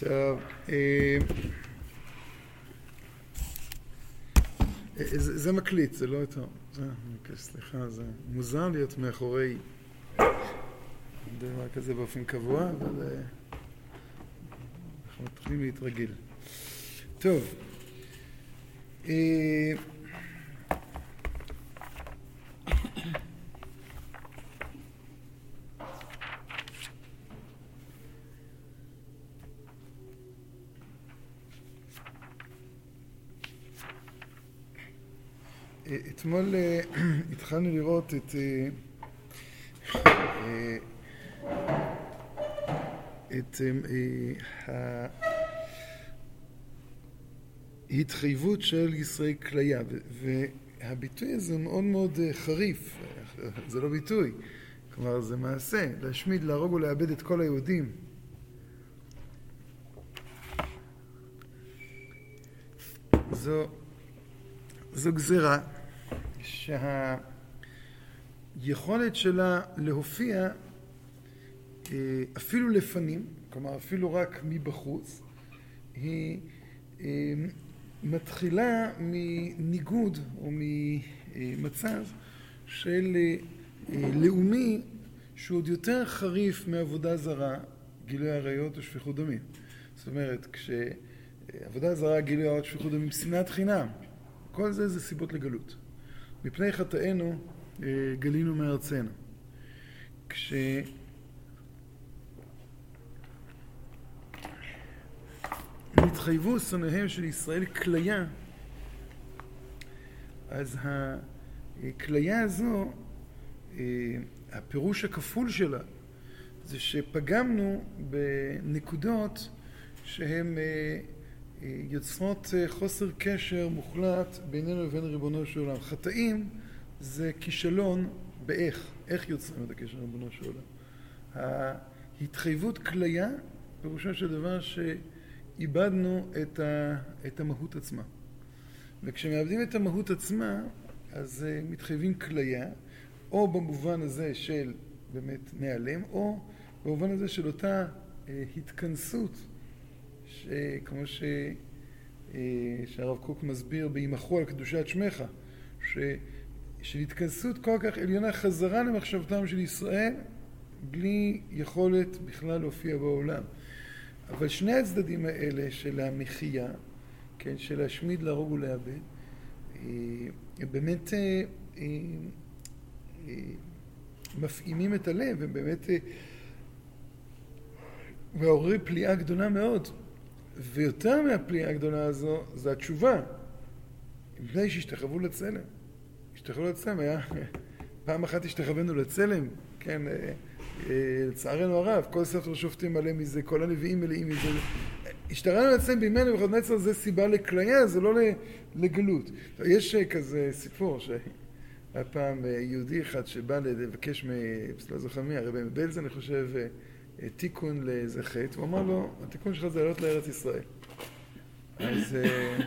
טוב, אה, זה, זה מקליט, זה לא יותר... זה, אוקיי, סליחה, זה מוזר להיות מאחורי דבר כזה באופן קבוע, אבל אה, אנחנו מתחילים להתרגיל. טוב, אה, אתמול אה, התחלנו לראות את אה, אה, את ההתחייבות של ישראל כליה והביטוי הזה מאוד מאוד חריף. זה לא ביטוי כלומר זה מעשה להשמיד, להרוג ולאבד את כל היהודים. זו, זו גזירה שהיכולת שלה להופיע אה, אפילו לפנים, כלומר אפילו רק מבחוץ, היא אה, מתחילה מניגוד או ממצב של אה, לאומי שהוא עוד יותר חריף מעבודה זרה, גילוי עריות ושפיכות דמים. זאת אומרת, כשעבודה זרה, גילוי עריות ושפיכות דמים, שנאת חינם, כל זה זה סיבות לגלות. מפני חטאינו אה, גלינו מארצנו. כש... נתחייבו שונאיהם של ישראל כליה, אז הכליה הזו, אה, הפירוש הכפול שלה, זה שפגמנו בנקודות שהן אה, יוצרות אה, חוסר קשר מוחלט בינינו לבין ריבונו של עולם. חטאים זה כישלון באיך, איך יוצרים את הקשר לריבונו של עולם. ההתחייבות כליה, פירושו של דבר שאיבדנו את, ה, את המהות עצמה. וכשמאבדים את המהות עצמה, אז uh, מתחייבים כליה, או במובן הזה של באמת נעלם, או במובן הזה של אותה uh, התכנסות שכמו. אה, שהרב קוק מסביר בהימחו על קדושת שמך, ש... של התכנסות כל כך עליונה חזרה למחשבתם של ישראל בלי יכולת בכלל להופיע בעולם. אבל שני הצדדים האלה של המחייה, כן, של להשמיד, להרוג ולאבד, אה, באמת אה, מפעימים את הלב, הם באמת מעוררים פליאה גדולה מאוד. ויותר מהפליאה הגדולה הזו, זה התשובה. מפני שהשתחוו לצלם. השתחוו לצלם היה... פעם אחת השתחווינו לצלם, כן, אה, אה, לצערנו הרב, כל ספר שופטים מלא מזה, כל הנביאים מלאים מזה. השתחווינו לצלם בימי נבוכדנצר זה סיבה לכליה, זה לא לגלות. יש אה, כזה סיפור שהיה פעם יהודי אחד שבא לבקש, לא זוכר מי, הרבי מבלז אני חושב, תיקון לאיזה חטא, הוא אמר לו, התיקון שלך זה לעלות לארץ ישראל. אז אה,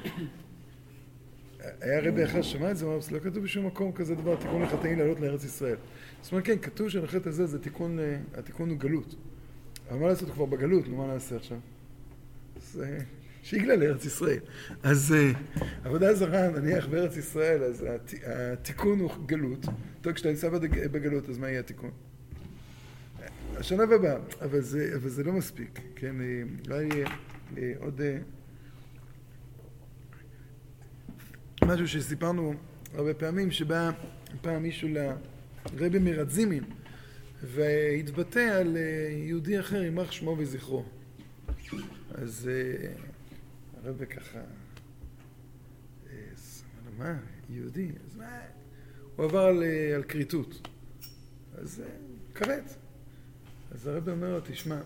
היה רבי אחר ששמע את זה, הוא אמר, לא כתוב בשום מקום כזה דבר, תיקון לחטאים לעלות לארץ ישראל. זאת אומרת, כן, כתוב שהחטא הזה זה תיקון, אה, התיקון הוא גלות. אבל מה לעשות, הוא כבר בגלות, נו, מה נעשה עכשיו? אז אה, שיגלה לארץ ישראל. אז עבודה זרה, נניח בארץ ישראל, אז התיקון הוא גלות. טוב, כשאתה נמצא בגלות, אז מה יהיה התיקון? השלב הבא, אבל אבל זה לא מספיק, כן, אולי אה, עוד אה, משהו שסיפרנו הרבה פעמים, שבא פעם מישהו לרבי מרדזימין והתבטא על אה, יהודי אחר, יימח שמו וזכרו. אז הרבי ככה, מה, יהודי? אז מה? הוא עבר על, על כריתות. אז כרת. אז הרב אומר לו, תשמע,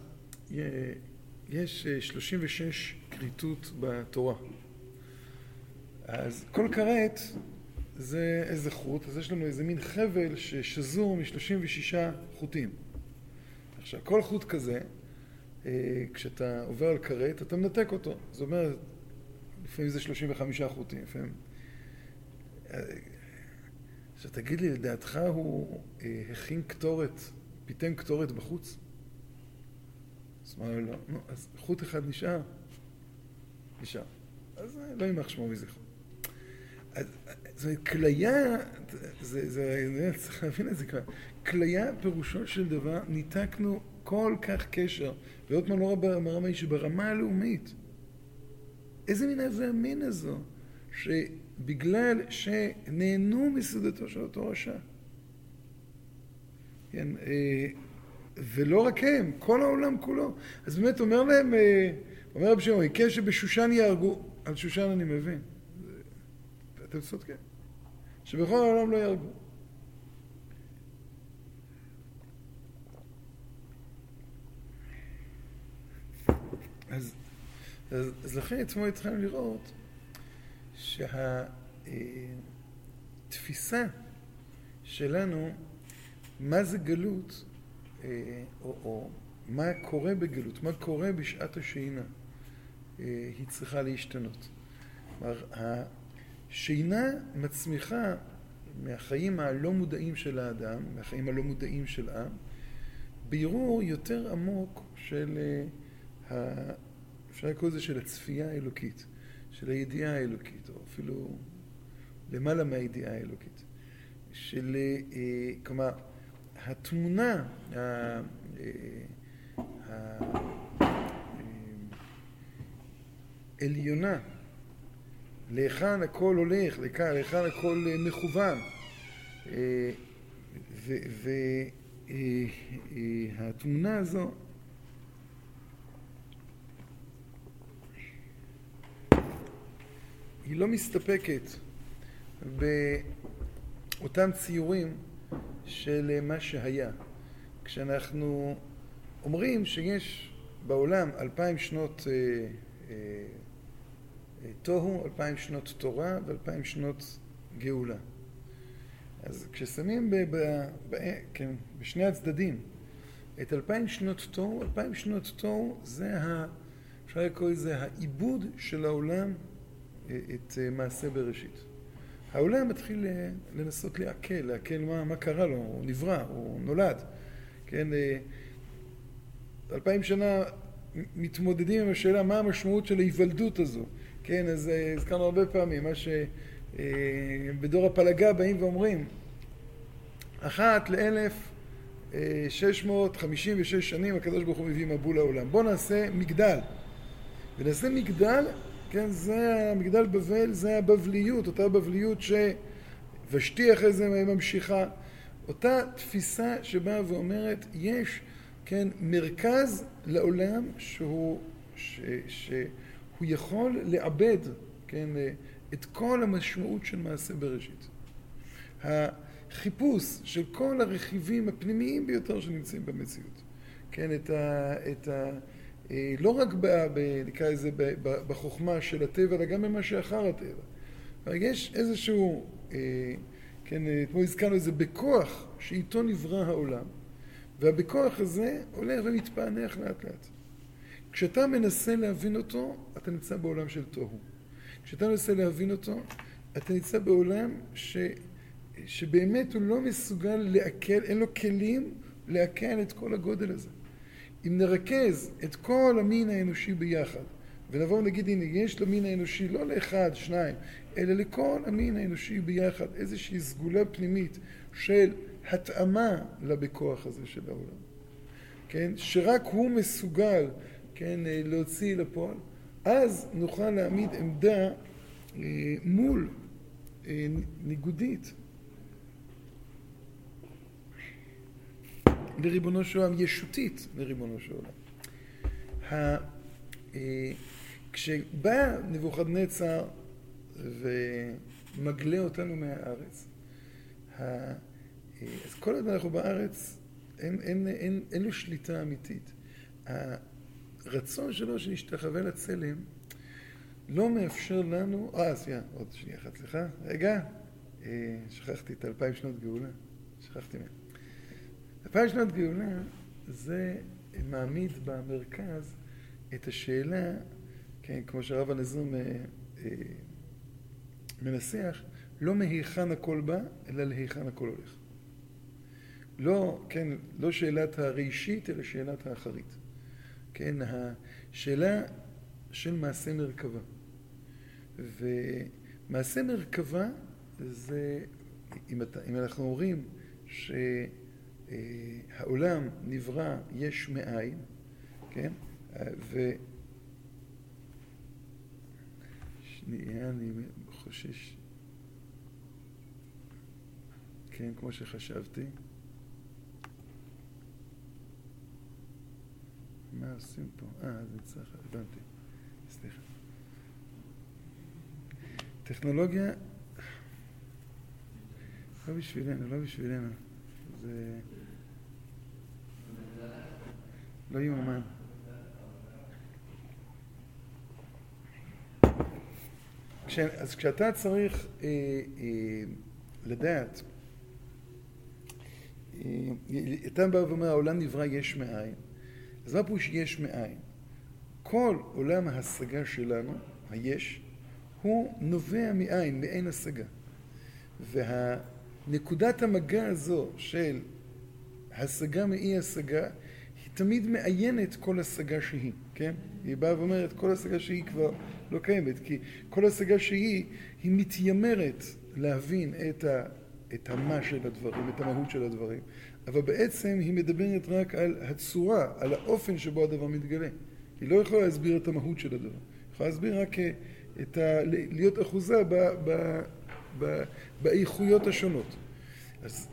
יש 36 אה, כריתות בתורה. אז כל כרת זה איזה חוט, אז יש לנו איזה מין חבל ששזור מ-36 חוטים. עכשיו, כל חוט כזה, אה, כשאתה עובר על כרת, אתה מנתק אותו. זאת אומרת, לפעמים זה 35 חוטים, לפעמים... אה, עכשיו תגיד לי, לדעתך הוא הכין קטורת פיתן קטורת בחוץ? אז לו, לא, נו, אז חוט אחד נשאר? נשאר. אז לא יימח שמו. אז זאת אומרת, כליה, זה, זה, צריך להבין את זה כבר, כליה פירושו של דבר, ניתקנו כל כך קשר, ועוד פעם לא ברמה אישית, ברמה הלאומית. איזה מין איזה המין הזו, שבגלל שנהנו מסעודתו של אותו רשע. כן, אה, ולא רק הם, כל העולם כולו. אז באמת אומר להם, אה, אומר רבי שמעון, יקש שבשושן יהרגו, על שושן אני מבין. אתם צודקים. שבכל העולם לא יהרגו. אז, אז, אז לכן אתמול התחלנו לראות שהתפיסה שלנו, מה זה גלות, אה, או, או מה קורה בגלות, מה קורה בשעת השינה, אה, היא צריכה להשתנות. כלומר, השינה מצמיחה מהחיים הלא מודעים של האדם, מהחיים הלא מודעים של עם, בירור יותר עמוק של, אה, אפשר לקרוא לזה של הצפייה האלוקית, של הידיעה האלוקית, או אפילו למעלה מהידיעה האלוקית. של, כלומר, התמונה העליונה, להיכן הכל הולך, להיכן הכל מכוון, והתמונה הזו היא לא מסתפקת באותם ציורים של אה, מה שהיה. כשאנחנו אומרים שיש בעולם אלפיים שנות אה, אה, תוהו, אלפיים שנות תורה ואלפיים שנות גאולה. אז כששמים ב, ב, ב, כן, בשני הצדדים את אלפיים שנות תוהו, אלפיים שנות תוהו זה, ה, אפשר לקרוא לזה העיבוד של העולם את מעשה בראשית. העולם מתחיל אה, לנסות לעכל, לעכל מה, מה קרה לו, הוא נברא, הוא נולד. כן, אה, אלפיים שנה מתמודדים עם השאלה מה המשמעות של ההיוולדות הזו. כן, אז אה, הזכרנו הרבה פעמים, מה שבדור הפלגה באים ואומרים, אחת לאלף שש מאות חמישים ושש שנים הקדוש ברוך הוא מביא מבול לעולם. בואו נעשה מגדל. ונעשה מגדל כן, זה המגדל בבל, זה הבבליות, אותה בבליות שוושתי אחרי זה ממשיכה. אותה תפיסה שבאה ואומרת, יש, כן, מרכז לעולם שהוא, ש, שהוא יכול לעבד, כן, את כל המשמעות של מעשה בראשית. החיפוש של כל הרכיבים הפנימיים ביותר שנמצאים במציאות, כן, את ה... את ה לא רק, ב, ב, נקרא לזה, בחוכמה של הטבע, אלא גם במה שאחר הטבע. יש איזשהו, אה, כן, אה, כמו הזכרנו את זה, בכוח שאיתו נברא העולם, והבכוח הזה הולך ומתפענח לאט לאט. כשאתה מנסה להבין אותו, אתה נמצא בעולם של תוהו. כשאתה מנסה להבין אותו, אתה נמצא בעולם ש, שבאמת הוא לא מסוגל לעכל, אין לו כלים לעכל את כל הגודל הזה. אם נרכז את כל המין האנושי ביחד, ונבוא ונגיד, הנה, יש למין האנושי לא לאחד, שניים, אלא לכל המין האנושי ביחד איזושהי סגולה פנימית של התאמה לבכוח הזה של העולם, כן? שרק הוא מסוגל, כן, להוציא לפועל, אז נוכל להעמיד עמדה אה, מול אה, ניגודית לריבונו של עולם, ישותית לריבונו של עולם. אה, כשבא נבוכדנצר ומגלה אותנו מהארץ, אה, אז כל עוד אנחנו בארץ, אין, אין, אין, אין לו שליטה אמיתית. הרצון שלו שנשתחווה לצלם לא מאפשר לנו, אה, סליחה, עוד שנייה אחת, סליחה, רגע, אה, שכחתי את אלפיים שנות גאולה, שכחתי מהם. אלפיים שנות גאולה זה מעמיד במרכז את השאלה, כן, כמו שהרב הנזום אה, אה, מנסח, לא מהיכן הכל בא, אלא להיכן הכל הולך. לא, כן, לא שאלת הראשית, אלא שאלת האחרית. כן, השאלה של מעשה מרכבה. ומעשה מרכבה זה, אם, אתה, אם אנחנו אומרים שהעולם נברא יש מאין, כן, ו... שנייה, אני חושש. כן, כמו שחשבתי. מה עושים פה? אה, זה צריך, הבנתי. סליחה. טכנולוגיה, לא בשבילנו, לא בשבילנו. זה לא יאומן. כש, אז כשאתה צריך אה, אה, לדעת, אה, אתה בא ואומר העולם נברא יש מאין, אז מה פירוש יש מאין? כל עולם ההשגה שלנו, היש, הוא נובע מאין, מאין השגה. והנקודת המגע הזו של השגה מאי השגה, היא תמיד מעיינת כל השגה שהיא, כן? היא באה ואומרת כל השגה שהיא כבר לא קיימת, כי כל השגה שהיא, היא מתיימרת להבין את, ה, את המה של הדברים, את המהות של הדברים, אבל בעצם היא מדברת רק על הצורה, על האופן שבו הדבר מתגלה. היא לא יכולה להסביר את המהות של הדבר. היא יכולה להסביר רק את ה... להיות אחוזה ב, ב, באיכויות השונות. אז,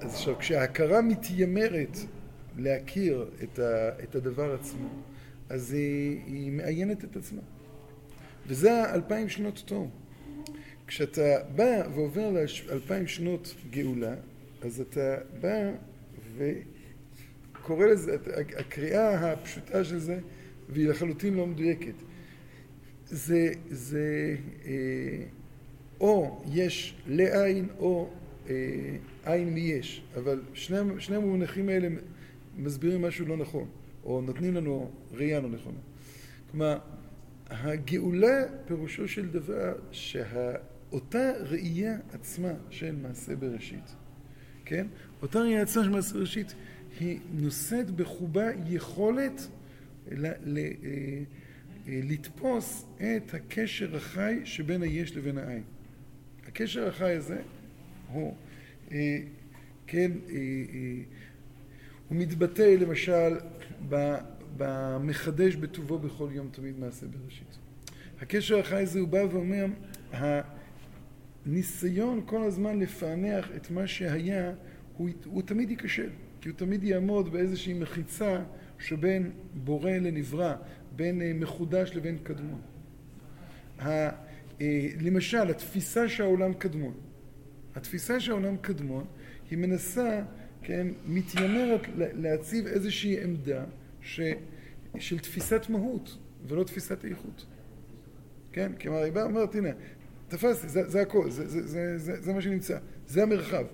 אז עכשיו, כשההכרה מתיימרת להכיר את, ה, את הדבר עצמו, אז היא, היא מעיינת את עצמה. וזה האלפיים שנות תום. כשאתה בא ועובר לאלפיים שנות גאולה, אז אתה בא וקורא לזה, הקריאה הפשוטה של זה, והיא לחלוטין לא מדויקת. זה, זה אה, או יש לעין או אה, עין מיש, אבל שני, שני המונחים האלה מסבירים משהו לא נכון, או נותנים לנו ראייה לא נכונה. כלומר, הגאולה פירושו של דבר שאותה ראייה עצמה של מעשה בראשית, כן? אותה ראייה עצמה של מעשה בראשית היא נושאת בחובה יכולת ל- ל- אה, אה, לתפוס את הקשר החי שבין היש לבין העין. הקשר החי הזה הוא, אה, כן, הוא מתבטא למשל במחדש בטובו בכל יום תמיד מעשה בראשית. הקשר החי הזה הוא בא ואומר, הניסיון כל הזמן לפענח את מה שהיה, הוא, הוא תמיד ייכשל, כי הוא תמיד יעמוד באיזושהי מחיצה שבין בורא לנברא, בין אה, מחודש לבין קדמון. אה, למשל, התפיסה שהעולם קדמון. התפיסה שהעולם קדמון, היא מנסה, כן, מתיימרת להציב איזושהי עמדה ש, של תפיסת מהות ולא תפיסת איכות. כן? כלומר, היא באה ואומרת, הנה, תפסתי, זה, זה הכל, זה, זה, זה, זה, זה מה שנמצא, זה המרחב,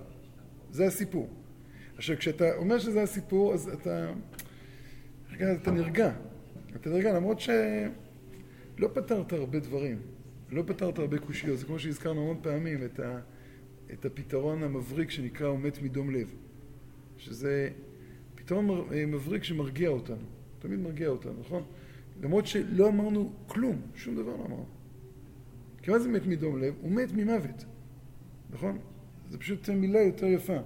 זה הסיפור. עכשיו, כשאתה אומר שזה הסיפור, אז אתה, רגע, אתה נרגע. אתה נרגע, למרות שלא פתרת הרבה דברים, לא פתרת הרבה קושיות. זה כמו שהזכרנו המון פעמים, את, ה, את הפתרון המבריק שנקרא הוא מת מדום לב. שזה פתרון מבריק שמרגיע אותנו, תמיד מרגיע אותנו, נכון? למרות שלא אמרנו כלום, שום דבר לא אמרנו. כי מה זה מת מדום לב? הוא מת ממוות, נכון? זה פשוט מילה יותר יפה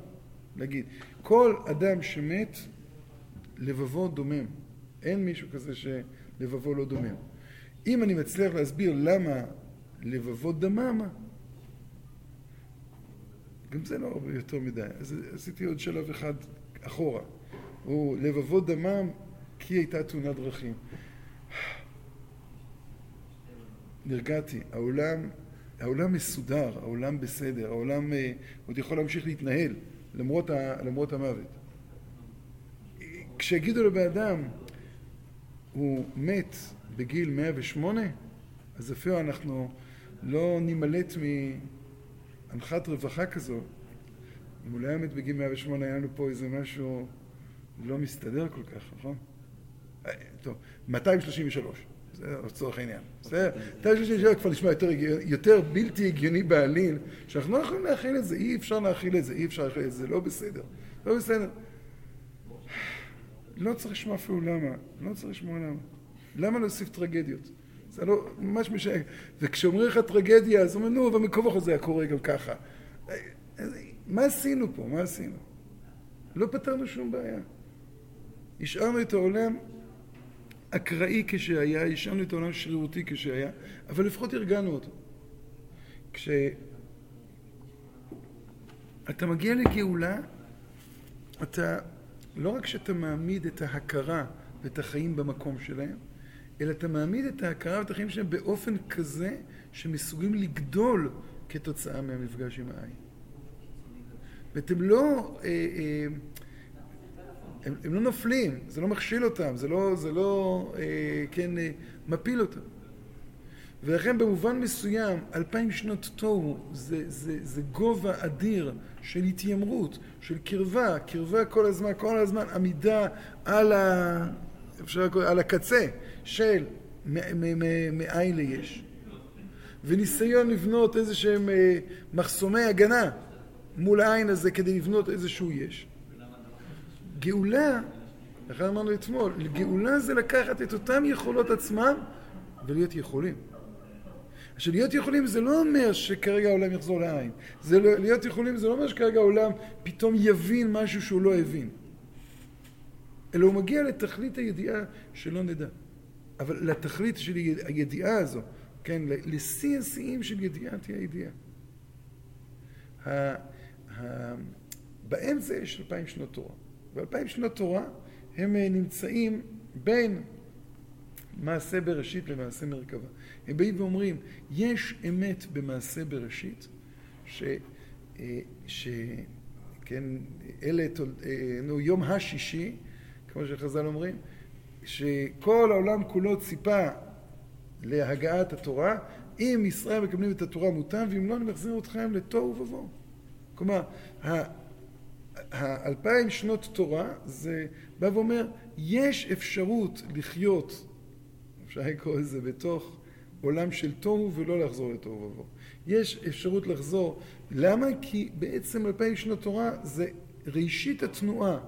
להגיד. כל אדם שמת, לבבו דומם. אין מישהו כזה שלבבו לא דומם. אם אני מצליח להסביר למה לבבו דמם, גם זה לא הרבה יותר מדי. אז עשיתי עוד שלב אחד אחורה. הוא לבבו דמם כי הייתה תאונת דרכים. נרגעתי, העולם, העולם מסודר, העולם בסדר, העולם אה, עוד יכול להמשיך להתנהל למרות, ה, למרות המוות. כשיגידו לבן אדם, הוא מת בגיל 108, אז אפילו אנחנו לא נימלט מאנחת רווחה כזו. אם הוא לא היה מת בגיל 108, היה לנו פה איזה משהו לא מסתדר כל כך, נכון? אה, טוב, 233, זה לצורך העניין. בסדר? 233 כבר נשמע יותר, יותר בלתי הגיוני בעליל, שאנחנו לא יכולים להכיל את זה, אי אפשר להכיל את זה, אי אפשר להכיל את זה לא בסדר. לא בסדר. לא צריך לשמוע אפילו למה, לא צריך לשמוע למה. למה להוסיף טרגדיות? זה לא, ממש משנה. וכשאומרים לך טרגדיה, אז אומרים, נו, במקום זה היה קורה גם ככה. מה עשינו פה? מה עשינו? לא פתרנו שום בעיה. השארנו את העולם אקראי כשהיה, השארנו את העולם שרירותי כשהיה, אבל לפחות ארגנו אותו. כשאתה מגיע לגאולה, אתה, לא רק שאתה מעמיד את ההכרה ואת החיים במקום שלהם, אלא אתה מעמיד את ההכרה ואת החיים שלהם באופן כזה שמסוגלים לגדול כתוצאה מהמפגש עם העין. ואתם לא, אה, אה, הם, הם לא נופלים, זה לא מכשיל אותם, זה לא, זה לא אה, כן, אה, מפיל אותם. ולכן במובן מסוים, אלפיים שנות תוהו זה, זה, זה גובה אדיר של התיימרות, של קרבה, קרבה כל הזמן, כל הזמן עמידה על, ה, אפשר על הקצה של מאין ליש. וניסיון לבנות איזה שהם אה, מחסומי הגנה מול העין הזה כדי לבנות איזשהו יש. גאולה, לכן אמרנו אתמול, גאולה זה לקחת את אותם יכולות עצמם ולהיות יכולים. עכשיו להיות יכולים זה לא אומר שכרגע העולם יחזור לעין. זה לא, להיות יכולים זה לא אומר שכרגע העולם פתאום יבין משהו שהוא לא הבין. אלא הוא מגיע לתכלית הידיעה שלא נדע. אבל לתכלית של הידיעה הזו, כן, לשיא השיאים של ידיעת הידיעה. באמצע יש אלפיים שנות תורה. ואלפיים שנות תורה הם אה, נמצאים בין מעשה בראשית למעשה מרכבה. הם באים ואומרים, יש אמת במעשה בראשית, ש... אה, ש... כן, אלה, אה, נו, יום השישי, כמו שחז"ל אומרים, שכל העולם כולו ציפה להגעת התורה, אם ישראל מקבלים את התורה מוטב, ואם לא, אני מחזיר אתכם לתוהו ובוהו. כלומר, האלפיים שנות תורה זה בא ואומר, יש אפשרות לחיות, אפשר לקרוא לזה, בתוך עולם של תוהו ולא לחזור לתוהו ובוהו. יש אפשרות לחזור. למה? כי בעצם אלפיים שנות תורה זה ראשית התנועה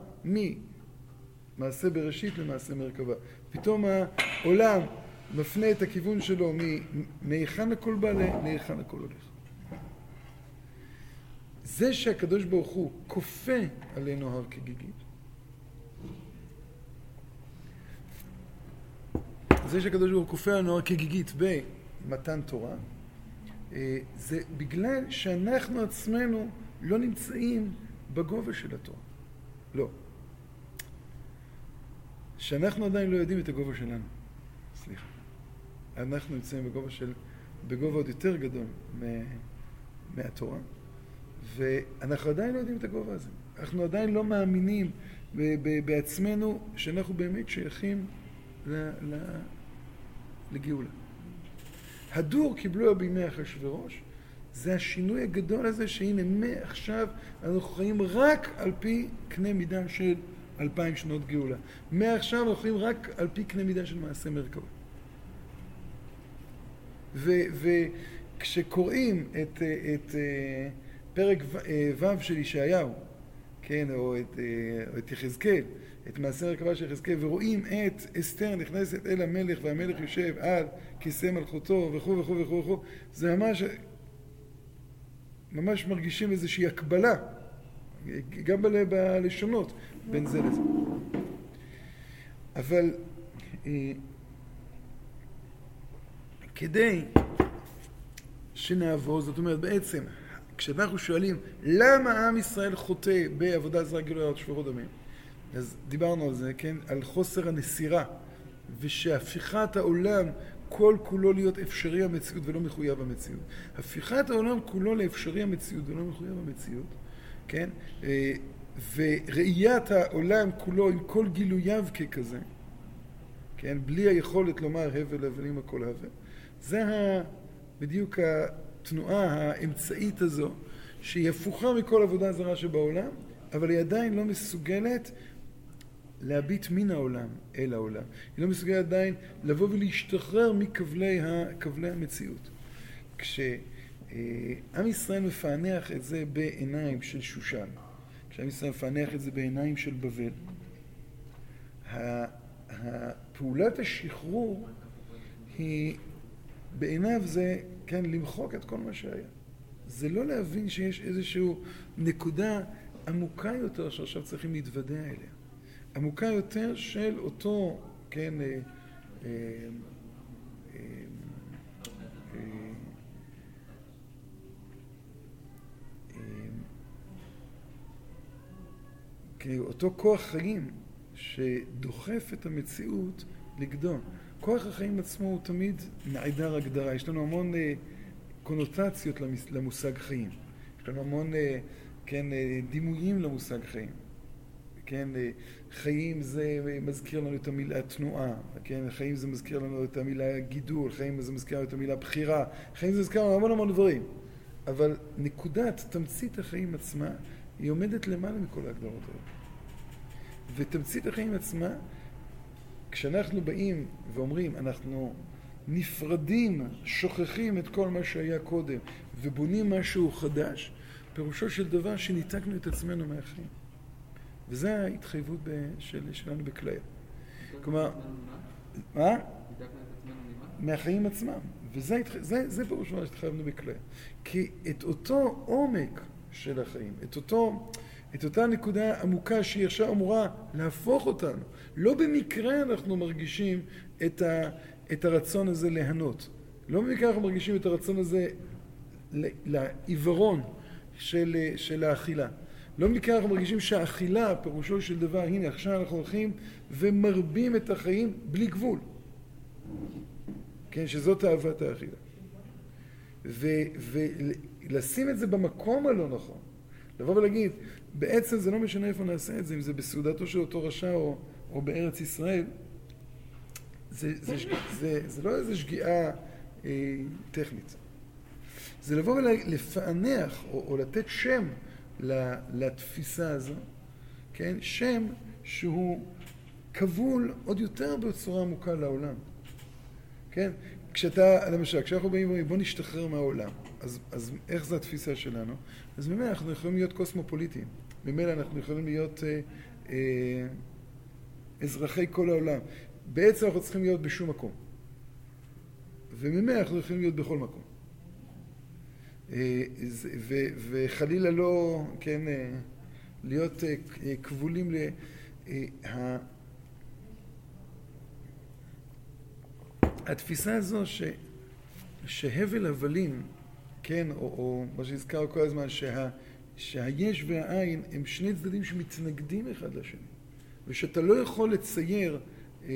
ממעשה בראשית למעשה מרכבה. פתאום העולם מפנה את הכיוון שלו מהיכן הכל בא להיכן הכל הולך. זה שהקדוש ברוך הוא כופה עלינו הר כגיגית, זה שהקדוש ברוך הוא כופה עלינו הר כגיגית במתן תורה, אה, זה בגלל שאנחנו עצמנו לא נמצאים בגובה של התורה. לא. שאנחנו עדיין לא יודעים את הגובה שלנו. סליחה. אנחנו נמצאים בגובה של, בגובה עוד יותר גדול מהתורה. ואנחנו עדיין לא יודעים את הגובה הזה. אנחנו עדיין לא מאמינים בעצמנו שאנחנו באמת שייכים לגאולה. הדור קיבלו בימי אחשורוש, זה השינוי הגדול הזה שהנה מעכשיו אנחנו חיים רק על פי קנה מידה של אלפיים שנות גאולה. מעכשיו חיים רק על פי קנה מידה של מעשה מרכבה. וכשקוראים את, את, את פרק אה, ו' של ישעיהו, כן, או את, אה, את יחזקאל, את מעשה הרכבה של יחזקאל, ורואים את אסתר נכנסת אל המלך והמלך יושב על כיסא מלכותו וכו' וכו' וכו' וכו', זה ממש, ממש מרגישים איזושהי הקבלה, גם בלשונות, בין זה לזה. אבל אה, כדי שנעבור, זאת אומרת בעצם כשאנחנו שואלים למה עם ישראל חוטא בעבודה זרה גילוי עד שפירות דמים, אז דיברנו על זה, כן? על חוסר הנסירה, ושהפיכת העולם כל כולו להיות אפשרי המציאות ולא מחויב המציאות. הפיכת העולם כולו לאפשרי המציאות ולא מחויב המציאות, כן? אה, וראיית העולם כולו עם כל גילוייו ככזה, כן? בלי היכולת לומר הבל הבלים הכל הבל, זה בדיוק התנועה האמצעית הזו, שהיא הפוכה מכל עבודה זרה שבעולם, אבל היא עדיין לא מסוגלת להביט מן העולם אל העולם. היא לא מסוגלת עדיין לבוא ולהשתחרר מכבלי המציאות. כשעם ישראל מפענח את זה בעיניים של שושן, כשעם ישראל מפענח את זה בעיניים של בבל, פעולת השחרור היא, בעיניו זה, כן, למחוק את כל מה שהיה. זה לא להבין שיש איזושהי נקודה עמוקה יותר שעכשיו צריכים להתוודע אליה. עמוקה יותר של אותו, כן, אה, אה, אה, אותו כוח חיים שדוחף את המציאות לגדול. כוח החיים עצמו הוא תמיד נעדר הגדרה. יש לנו המון אה, קונוטציות למושג חיים. יש לנו המון, אה, כן, אה, דימויים למושג חיים. כן, חיים זה מזכיר לנו את המילה תנועה, כן, חיים זה מזכיר לנו את המילה גידול, חיים זה מזכיר לנו את המילה בחירה, חיים זה מזכיר לנו המון המון דברים. אבל נקודת, תמצית החיים עצמה, היא עומדת למעלה מכל ההגדרות האלה. ותמצית החיים עצמה, כשאנחנו באים ואומרים, אנחנו נפרדים, שוכחים את כל מה שהיה קודם ובונים משהו חדש, פירושו של דבר שניתקנו את עצמנו מהחיים. וזו ההתחייבות של, שלנו בכליה. כלומר, מה? מהחיים עצמם. וזה זה, זה פירושו שהתחייבנו בכליה. כי את אותו עומק של החיים, את אותו... את אותה נקודה עמוקה שהיא עכשיו אמורה להפוך אותנו. לא במקרה אנחנו מרגישים את, ה, את הרצון הזה ליהנות. לא במקרה אנחנו מרגישים את הרצון הזה לעיוורון של, של האכילה. לא במקרה אנחנו מרגישים שהאכילה, פירושו של דבר, הנה עכשיו אנחנו הולכים ומרבים את החיים בלי גבול. כן, שזאת אהבת האכילה. ולשים את זה במקום הלא נכון. לבוא ולהגיד, בעצם זה לא משנה איפה נעשה את זה, אם זה בסעודתו של אותו רשע או, או בארץ ישראל, זה, זה, זה, זה, זה לא איזו שגיאה אה, טכנית. זה לבוא ולפענח או, או לתת שם לתפיסה הזו, כן? שם שהוא כבול עוד יותר בצורה עמוקה לעולם. כן? כשאתה, למשל, כשאנחנו באים ואומרים בוא נשתחרר מהעולם, אז, אז איך זו התפיסה שלנו? אז ממילא אנחנו יכולים להיות קוסמופוליטיים. ממילא אנחנו יכולים להיות אה, אה, אזרחי כל העולם. בעצם אנחנו צריכים להיות בשום מקום. וממילא אנחנו יכולים להיות בכל מקום. אה, ו, וחלילה לא, כן, אה, להיות אה, כבולים ל... אה, התפיסה הזו ש, שהבל הבלים, כן, או, או מה שהזכר כל הזמן, שה, שהיש והעין הם שני צדדים שמתנגדים אחד לשני, ושאתה לא יכול לצייר אה,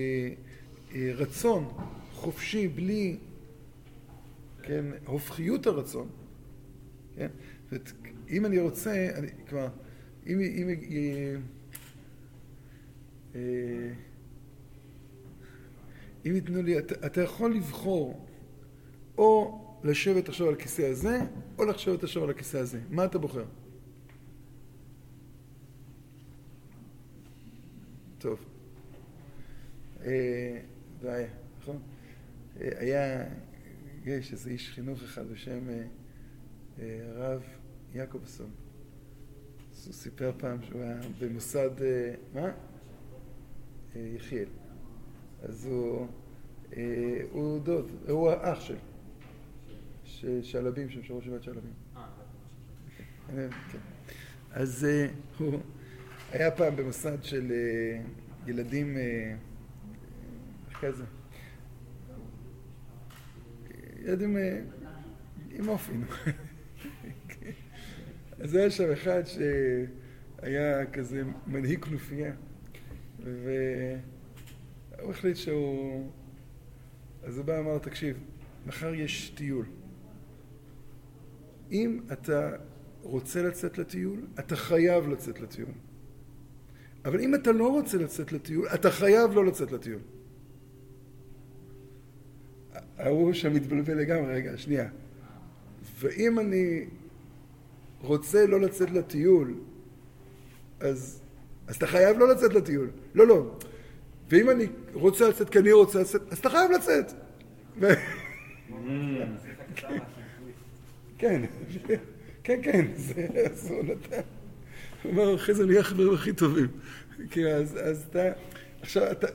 אה, רצון חופשי בלי, כן, הופכיות הרצון, כן, ואת, אם אני רוצה, אני, כלומר, אם, אם אה, אה, אם ייתנו לי, אתה, אתה יכול לבחור או לשבת עכשיו על הכיסא הזה, או לשבת עכשיו על הכיסא הזה. מה אתה בוחר? טוב. אה, זה נכון? אה, היה, יש איזה איש חינוך אחד בשם אה, הרב יעקובסון. אז הוא סיפר פעם שהוא היה במוסד, מה? יחיאל. אז הוא, הוא דוד, הוא האח של, שלבים, שם שראש שבעת שלבים. כן. אז הוא... היה פעם במוסד של אה, ילדים, אה, איך כזה? ילדים אה, עם אופי. אז היה שם אחד שהיה כזה מנהיג כנופיה, והוא החליט שהוא... אז הוא בא ואמר, תקשיב, מחר יש טיול. אם אתה רוצה לצאת לטיול, אתה חייב לצאת לטיול. אבל אם אתה לא רוצה לצאת לטיול, אתה חייב לא לצאת לטיול. ההוא שם מתבלבל לגמרי, רגע, שנייה. ואם אני רוצה לא לצאת לטיול, אז, אז אתה חייב לא לצאת לטיול. לא, לא. ואם אני רוצה לצאת כי אני רוצה לצאת, אז אתה חייב לצאת. ו... כן, כן, כן, זה אסור לתת. הוא אמר, אחרי זה נהיה החברים הכי טובים. כן, אז, אז אתה... עכשיו, אתה,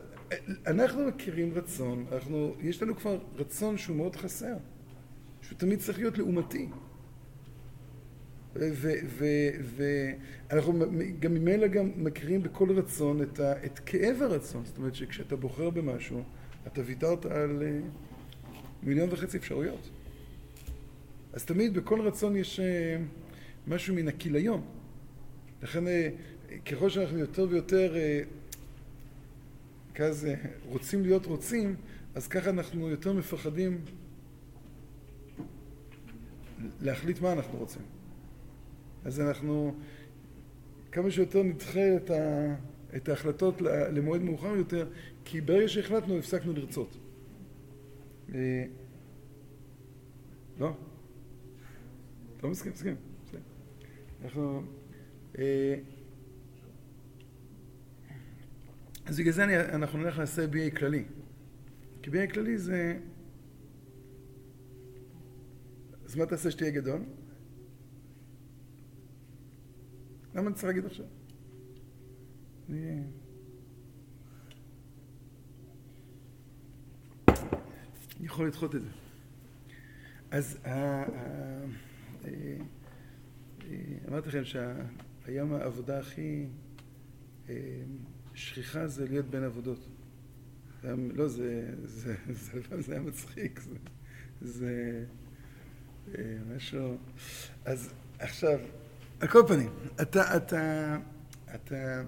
אנחנו מכירים רצון, אנחנו, יש לנו כבר רצון שהוא מאוד חסר, שהוא תמיד צריך להיות לעומתי. ואנחנו גם ממילא גם מכירים בכל רצון את, ה, את כאב הרצון, זאת אומרת שכשאתה בוחר במשהו, אתה ויתרת על אה, מיליון וחצי אפשרויות. אז תמיד בכל רצון יש אה, משהו מן הכיליון. לכן אה, ככל שאנחנו יותר ויותר כזה רוצים להיות רוצים, אז ככה אנחנו יותר מפחדים להחליט מה אנחנו רוצים. אז אנחנו כמה שיותר נדחה את, ה, את ההחלטות למועד מאוחר יותר, כי ברגע שהחלטנו הפסקנו לרצות. אה, לא? לא מסכים, מסכים. אנחנו... אה, אז בגלל זה אני, אנחנו נלך לעשה BA כללי. כי BA כללי זה... אז מה תעשה שתהיה גדול? למה אני צריך להגיד עכשיו? אני... אני יכול לדחות את זה. אז אה, אמרתי לכם שהיום העבודה הכי אה, שכיחה זה להיות בין עבודות. לא, זה, זה, זה, זה, זה היה מצחיק, זה, זה אה, משהו... אז עכשיו, על כל פנים, אתה, אתה, אתה,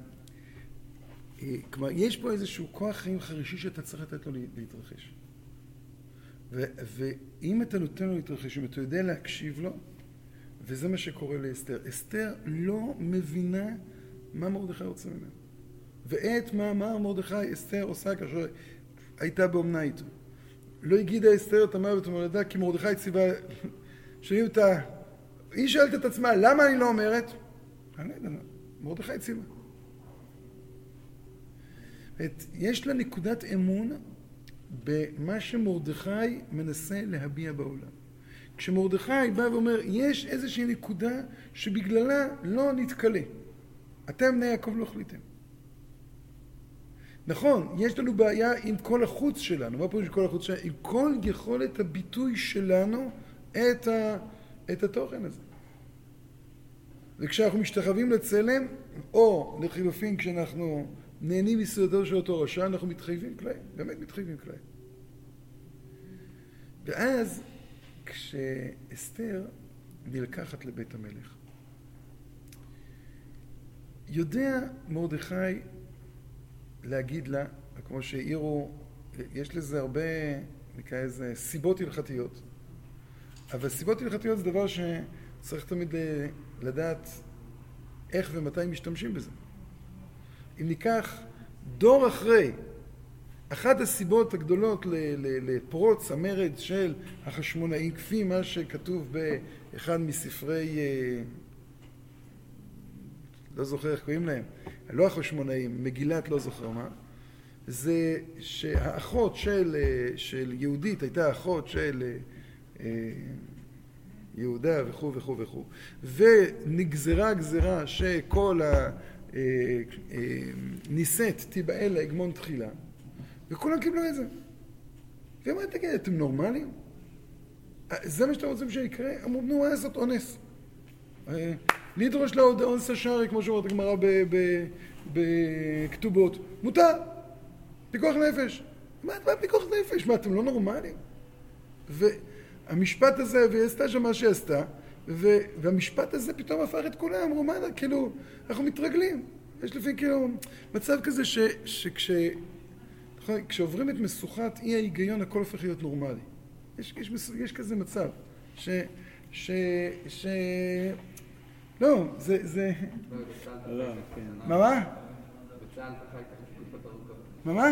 אה, כלומר, יש פה איזשהו כוח חיים חרישי שאתה צריך לתת לו להתרחש. ו, ואם אתה נותן לו להתרחש, אם אתה יודע להקשיב לו, וזה מה שקורה לאסתר. אסתר לא מבינה מה מרדכי רוצה ממנו. ואת מה אמר מרדכי אסתר עושה כאשר הייתה באומנה איתו. לא הגידה אסתר את המוות ומולדה כי מרדכי ציווה, שואלים אותה היא שואלת את עצמה, למה אני לא אומרת? אני לא יודע, מרדכי ציווה. יש לה נקודת אמון במה שמרדכי מנסה להביע בעולם. כשמרדכי בא ואומר, יש איזושהי נקודה שבגללה לא נתקלה. אתם בני יעקב לא החליטם. נכון, יש לנו בעיה עם כל החוץ שלנו. מה פירוש כל החוץ שלנו? עם כל יכולת הביטוי שלנו את, ה, את התוכן הזה. וכשאנחנו משתחווים לצלם, או לחילופין כשאנחנו נהנים מסעודתו של אותו רשע, אנחנו מתחייבים כליים, באמת מתחייבים כליים. ואז כשאסתר נלקחת לבית המלך, יודע מרדכי להגיד לה, כמו שהעירו, יש לזה הרבה, נקרא לזה, סיבות הלכתיות. אבל סיבות הלכתיות זה דבר שצריך תמיד לדעת איך ומתי משתמשים בזה. אם ניקח דור אחרי, אחת הסיבות הגדולות לפרוץ המרד של החשמונאים, כפי מה שכתוב באחד מספרי, אה, לא זוכר איך קוראים להם, לא החשמונאים, מגילת לא זוכר מה, זה שהאחות של, אה, של יהודית הייתה אחות של אה, יהודה וכו' וכו' וכו'. ונגזרה גזרה שכל ה... אה, אה, נישאת תיבעל להגמון תחילה, וכולם קיבלו את זה. והיא אמרה, תגיד, אתם נורמלים? אה, זה מה שאתם רוצים שיקרה? אמרו, נו, מה לעשות אונס? לדרוש לה עוד אונס השארי, כמו שאומרת הגמרא בכתובות. מותר. פיקוח נפש. מה פיקוח נפש? מה, אתם לא נורמלים? המשפט הזה, והיא עשתה שם מה שהיא עשתה, והמשפט הזה פתאום הפך את כולם, אמרו, מה, כאילו, אנחנו מתרגלים. יש לפעמים כאילו מצב כזה ש, שכש... נכון, כשעוברים את משוכת אי ההיגיון הכל הופך להיות נורמלי. יש, יש, יש כזה מצב ש... ש... ש... לא, זה... זה... לא, כן. מה מה? בצה"ל אתה יכול מה מה?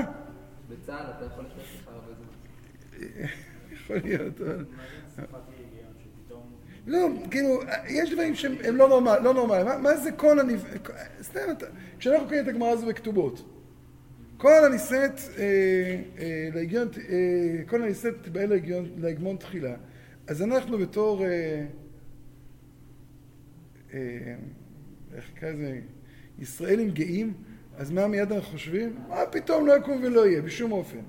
בצה"ל אתה יכול לשבת לך הרבה זמן. יכול להיות. לא, כאילו, יש דברים שהם לא נורמליים, לא. מה, זה כל הנביא... סתם, כשאנחנו קוראים את הגמרא הזו בכתובות, כל הנישאת אה, אה, אה, כל הנישאת תבאה להגמון תחילה, אז אנחנו בתור, אה, אה, איך נקרא לזה, ישראלים גאים, אז מה מיד אנחנו חושבים? מה פתאום לא יקום ולא יהיה, בשום אופן.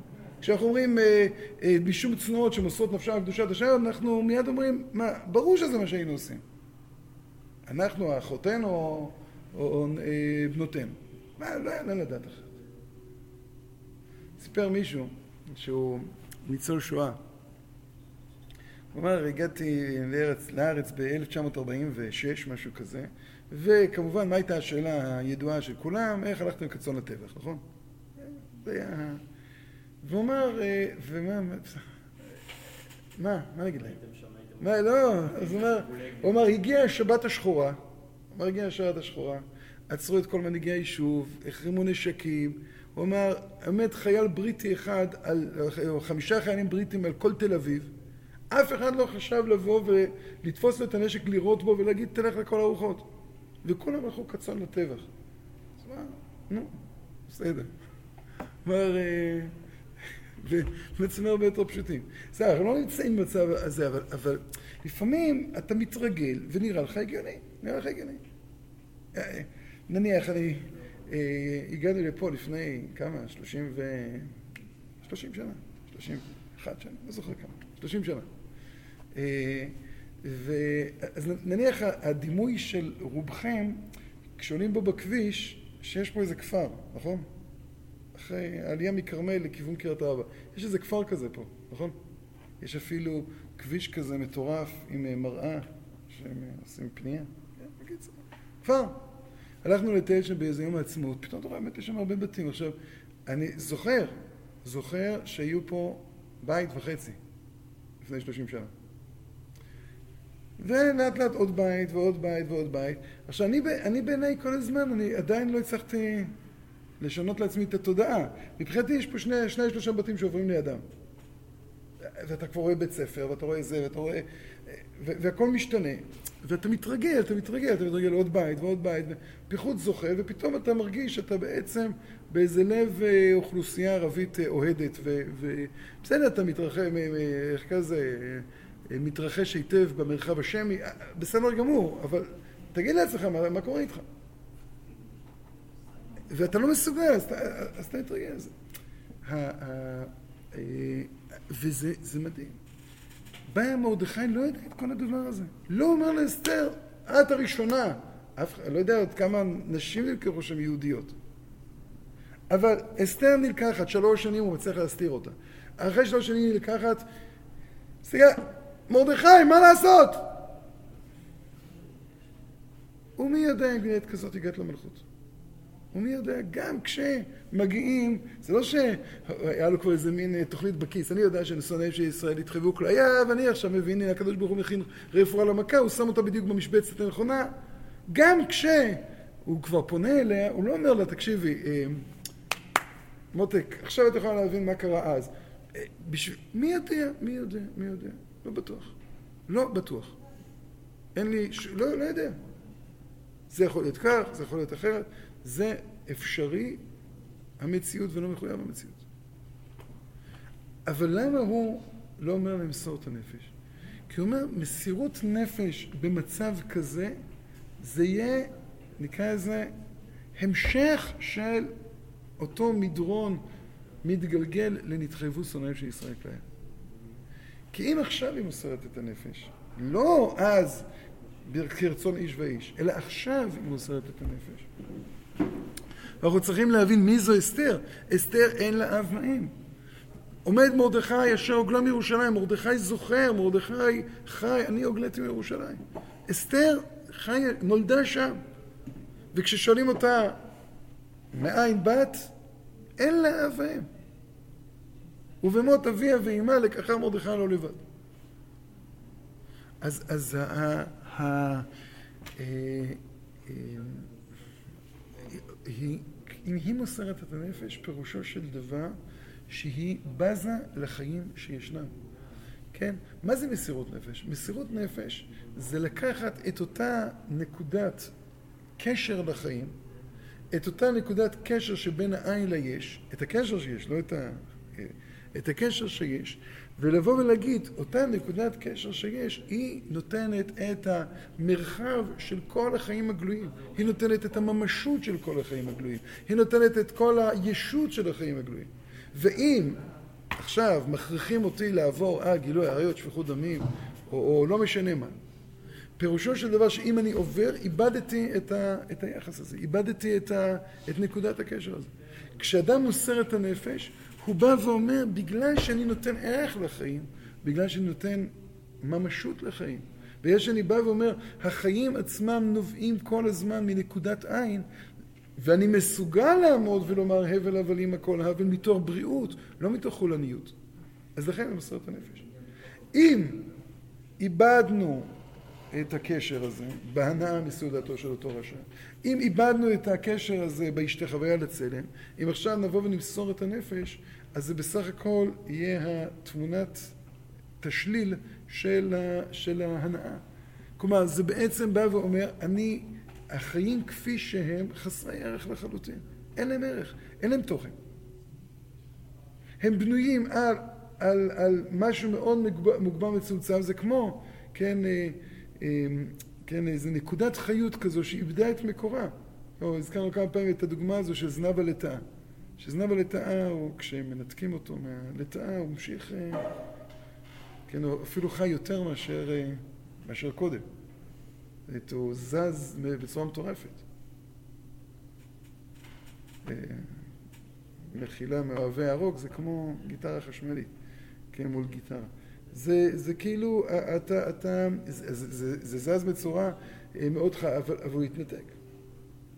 כשאנחנו אומרים אה, אה, בשום צנועות שמוסרות נפשם על קדושת השם, אנחנו מיד אומרים, מה, ברור שזה מה שהיינו עושים. אנחנו, אחותינו או, או, או אה, בנותינו. מה, לא יעלה לדעת אחרת. סיפר מישהו שהוא ניצול שואה. הוא אמר, הגעתי לארץ, לארץ ב-1946, משהו כזה, וכמובן, מה הייתה השאלה הידועה של כולם? איך הלכתם כצאן לטבח, נכון? זה היה... והוא אמר, אה, ומה... מה? מה נגיד להם? מה, לא, אז הוא אומר, הוא אמר, הגיעה השבת השחורה, הוא אמר, הגיעה השבת השחורה, עצרו את כל מנהיגי היישוב, החרימו נשקים, הוא אמר, באמת חייל בריטי אחד, על, או חמישה חיילים בריטים על כל תל אביב, אף אחד לא חשב לבוא ולתפוס לו את הנשק, לירות בו ולהגיד, תלך לכל הרוחות. וכולם הלכו קצון לטבח. אז מה, נו, בסדר. אמר, אה, ובעצם הרבה יותר פשוטים. בסדר, אנחנו לא נמצאים במצב הזה, אבל, אבל לפעמים אתה מתרגל ונראה לך הגיוני, נראה לך הגיוני. אה, נניח, אני אה, הגעתי לפה לפני כמה? שלושים ו... שלושים שנה, שלושים אחת שנה, לא זוכר כמה, שלושים שנה. אז נניח הדימוי של רובכם, כשעולים בו בכביש, שיש פה איזה כפר, נכון? אחרי העלייה מכרמל לכיוון קריית ארבע. יש איזה כפר כזה פה, נכון? יש אפילו כביש כזה מטורף עם אה, מראה שהם אה, עושים פנייה. כן, בקיצור. כפר. הלכנו לטייל שם באיזה יום העצמאות, פתאום אתה רואה, באמת יש שם הרבה בתים. עכשיו, אני זוכר, זוכר שהיו פה בית וחצי לפני שלושים שנה. ולאט לאט עוד בית ועוד בית ועוד בית. עכשיו, אני, אני בעיניי כל הזמן, אני עדיין לא הצלחתי לשנות לעצמי את התודעה. מבחינתי יש פה שני, שני שלושה בתים שעוברים לידם. ואתה כבר רואה בית ספר, ואתה רואה זה, ואתה רואה... והכל משתנה. ואתה מתרגל, אתה מתרגל, אתה מתרגל עוד בית ועוד בית, פיחות זוכה, ופתאום אתה מרגיש שאתה בעצם באיזה לב אה, אוכלוסייה ערבית אה, אוהדת, ובסדר, אתה מתרחב, איך כזה, אה, מתרחש היטב במרחב השמי, בסדר גמור, אבל תגיד לעצמך מה, מה קורה איתך. ואתה לא מסוגל, אז אתה מתרגל לזה. וזה מדהים. בא מרדכי, לא יודע את כל הדבר הזה. לא אומר לאסתר, את הראשונה. אף לא יודע עוד כמה נשים נלקחו שם יהודיות. אבל אסתר נלקחת, שלוש שנים הוא מצליח להסתיר אותה. אחרי שלוש שנים נלקחת, סליחה, מרדכי, מה לעשות? ומי יודע אם גנית כזאת הגעת למלכות? ומי יודע, גם כשמגיעים, זה לא שהיה לו כבר איזה מין אה, תוכנית בכיס, אני יודע ששונאים של ישראל התחייבו כליה, ואני עכשיו מבין, הנה הקדוש ברוך הוא מכין רפואה למכה, הוא שם אותה בדיוק במשבצת הנכונה. גם כשהוא כבר פונה אליה, הוא לא אומר לה, תקשיבי, אה, מותק, עכשיו את יכולה להבין מה קרה אז. אה, בשביל... מי יודע, מי יודע, מי יודע, לא בטוח. לא בטוח. אין לי, ש... לא, לא יודע. זה יכול להיות כך, זה יכול להיות אחרת. זה אפשרי המציאות ולא מחויב המציאות. אבל למה הוא לא אומר למסור את הנפש? כי הוא אומר, מסירות נפש במצב כזה, זה יהיה, נקרא לזה, המשך של אותו מדרון מתגלגל לנתחייבו שונאים של ישראל כליה. כי אם עכשיו היא מוסרת את הנפש, לא אז כרצון איש ואיש, אלא עכשיו היא מוסרת את הנפש. ואנחנו צריכים להבין מי זו אסתר. אסתר אין לה אב ואם. עומד מרדכי אשר הוגלה מירושלים, מרדכי זוכר, מרדכי חי, אני הוגלתי מירושלים. אסתר חי, נולדה שם. וכששואלים אותה, מאין בת? אין לה אב ואם. ובמות אביה ואימה לקחה מרדכי לא לבד. אז, אז ה... ה, ה אה, אה, היא, אם היא מוסרת את הנפש, פירושו של דבר שהיא בזה לחיים שישנם. כן? מה זה מסירות נפש? מסירות נפש זה לקחת את אותה נקודת קשר לחיים, את אותה נקודת קשר שבין העין ליש, את הקשר שיש, לא את, ה, את הקשר שיש, ולבוא ולהגיד, אותה נקודת קשר שיש, היא נותנת את המרחב של כל החיים הגלויים. היא נותנת את הממשות של כל החיים הגלויים. היא נותנת את כל הישות של החיים הגלויים. ואם עכשיו מכריחים אותי לעבור על גילוי עריות, שפיכות דמים, או, או לא משנה מה, פירושו של דבר שאם אני עובר, איבדתי את, ה, את היחס הזה, איבדתי את, ה, את נקודת הקשר הזה. כשאדם מוסר את הנפש, הוא בא ואומר, בגלל שאני נותן ערך לחיים, בגלל שאני נותן ממשות לחיים, בגלל שאני בא ואומר, החיים עצמם נובעים כל הזמן מנקודת עין, ואני מסוגל לעמוד ולומר הבל הבלים הכל הבל מתוך בריאות, לא מתוך חולניות. אז לכן מוסר את הנפש. אם איבדנו את הקשר הזה בהנאה מסעודתו של אותו רשע. אם איבדנו את הקשר הזה בהשתחוויה לצלם, אם עכשיו נבוא ונמסור את הנפש, אז זה בסך הכל יהיה התמונת תשליל של, ה, של ההנאה. כלומר, זה בעצם בא ואומר, אני, החיים כפי שהם חסרי ערך לחלוטין. אין להם ערך, אין להם תוכן. הם בנויים על, על, על משהו מאוד מוגבר מצומצם, זה כמו, כן, אה, אמ, כן, איזו נקודת חיות כזו שאיבדה את מקורה. או הזכרנו כמה פעמים את הדוגמה הזו של זנב הלטאה. שזנב הלטאה, כשמנתקים אותו מהלטאה, הוא ממשיך, אה, כן, הוא אפילו חי יותר מאשר, אה, מאשר קודם. הוא זז בצורה מטורפת. אה, מחילה מאוהבי הרוק זה כמו גיטרה חשמלית, כן, מול גיטרה. זה, זה כאילו, אתה, אתה, זה, זה, זה זז בצורה מאוד חיה, אבל, אבל הוא יתנתק.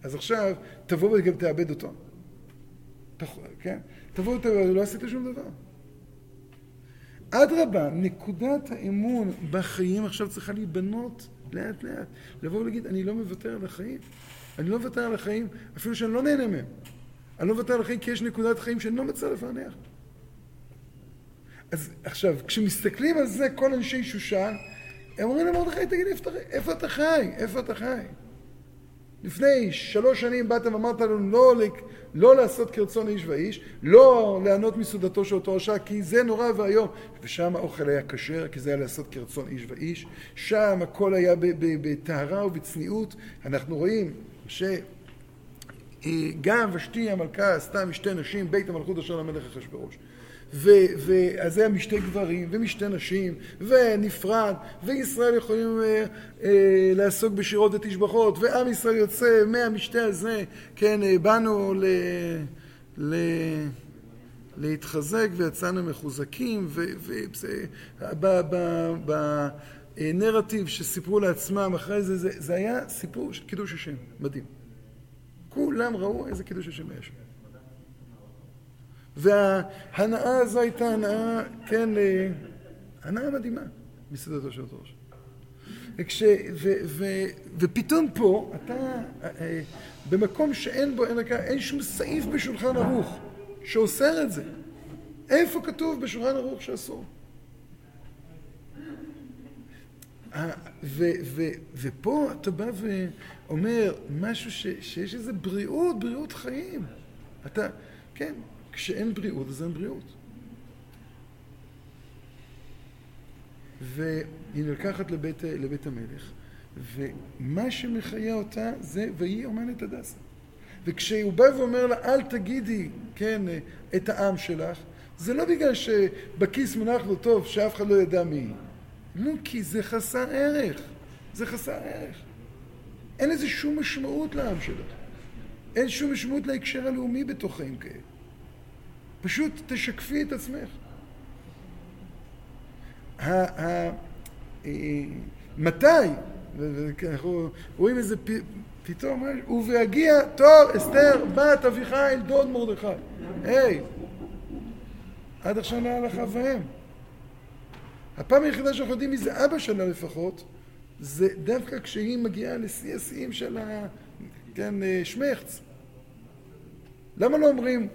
אז עכשיו, תבוא וגם תאבד אותו. כן? תבוא ותאבד, לא עשית שום דבר. אדרבה, נקודת האמון בחיים עכשיו צריכה להיבנות לאט לאט. לבוא ולהגיד, אני לא מוותר על החיים. אני לא מוותר על החיים, אפילו שאני לא נהנה מהם. אני לא מוותר על החיים כי יש נקודת חיים שאני לא מצא לפענח. אז עכשיו, כשמסתכלים על זה כל אנשי שושן, הם אומרים למרדכי, תגיד, איפה, איפה אתה חי? איפה אתה חי? לפני שלוש שנים באת ואמרת לנו לא, לא לעשות כרצון איש ואיש, לא ליהנות מסעודתו של אותו רשע, כי זה נורא ואיום. ושם האוכל היה כשר, כי זה היה לעשות כרצון איש ואיש. שם הכל היה בטהרה ובצניעות. אנחנו רואים שגם ושתי המלכה עשתה משתי נשים, בית המלכות אשר למלך אחשוורוש. ואז היה משתי גברים ומשתי נשים ונפרד וישראל יכולים אה, אה, לעסוק בשירות ותשבחות ועם ישראל יוצא מהמשתה הזה כן אה, באנו ל... ל... להתחזק ויצאנו מחוזקים ובנרטיב שסיפרו לעצמם אחרי זה, זה, זה היה סיפור של קידוש השם, מדהים. כולם ראו איזה קידוש השם היה שם. וההנאה הזו הייתה הנאה, כן, אה, הנאה מדהימה מסעדתו של ראש. וכש, ו, ו, ופתאום פה, אתה, אה, במקום שאין בו, אין, אין שום סעיף בשולחן ערוך שאוסר את זה. איפה כתוב בשולחן ערוך שאסור? ו, ו, ופה אתה בא ואומר משהו ש, שיש איזה בריאות, בריאות חיים. אתה, כן, כשאין בריאות, אז אין בריאות. והיא נלקחת לבית, לבית המלך, ומה שמחיה אותה זה ויהי אומנת הדסה. וכשהוא בא ואומר לה, אל תגידי, כן, את העם שלך, זה לא בגלל שבכיס מונח לו טוב, שאף אחד לא ידע מי היא. לא, כי זה חסר ערך. זה חסר ערך. אין לזה שום משמעות לעם שלך. אין שום משמעות להקשר הלאומי בתוך חיים כאלה. פשוט תשקפי את עצמך. אה, מתי, אנחנו רואים איזה פתאום, ובהגיע תור אסתר בת אביחיל דוד מרדכי. היי, עד עכשיו לא לך אביהם. הפעם היחידה שאנחנו יודעים מי זה אבא שלה לפחות, זה דווקא כשהיא מגיעה לשיא השיאים של ה... כן, אה, שמחץ. למה לא אומרים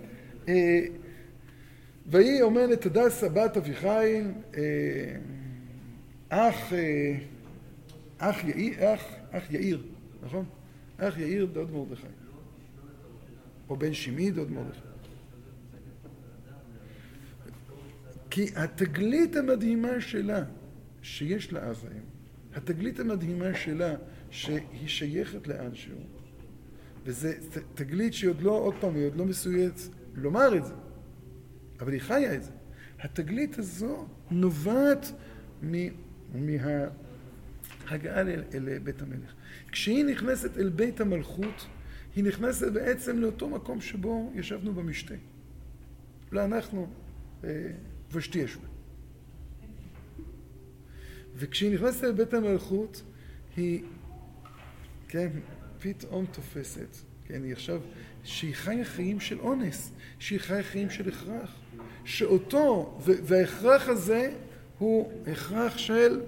ויהי אומרת הדסה בת אביחיל, אה, אח, אה, אח יאיר, אח, אח יאיר, נכון? אח יאיר דוד מרדכי. או בן שמעי דוד מרדכי. כי התגלית המדהימה שלה, שיש לה אב ואם, התגלית המדהימה שלה, שהיא שייכת לאנשהו, וזו תגלית שהיא עוד לא, עוד פעם, היא עוד לא מסויית לומר את זה, אבל היא חיה את זה. התגלית הזו נובעת מההגעה אל, אל בית המלך. כשהיא נכנסת אל בית המלכות, היא נכנסת בעצם לאותו מקום שבו ישבנו במשתה. לא אנחנו, אה, ושתי ישבה. וכשהיא נכנסת אל בית המלכות, היא, כן, פתאום תופסת, כן, היא עכשיו, שהיא חיה חיים של אונס, שהיא חיה חיים של הכרח. שאותו, וההכרח הזה הוא הכרח של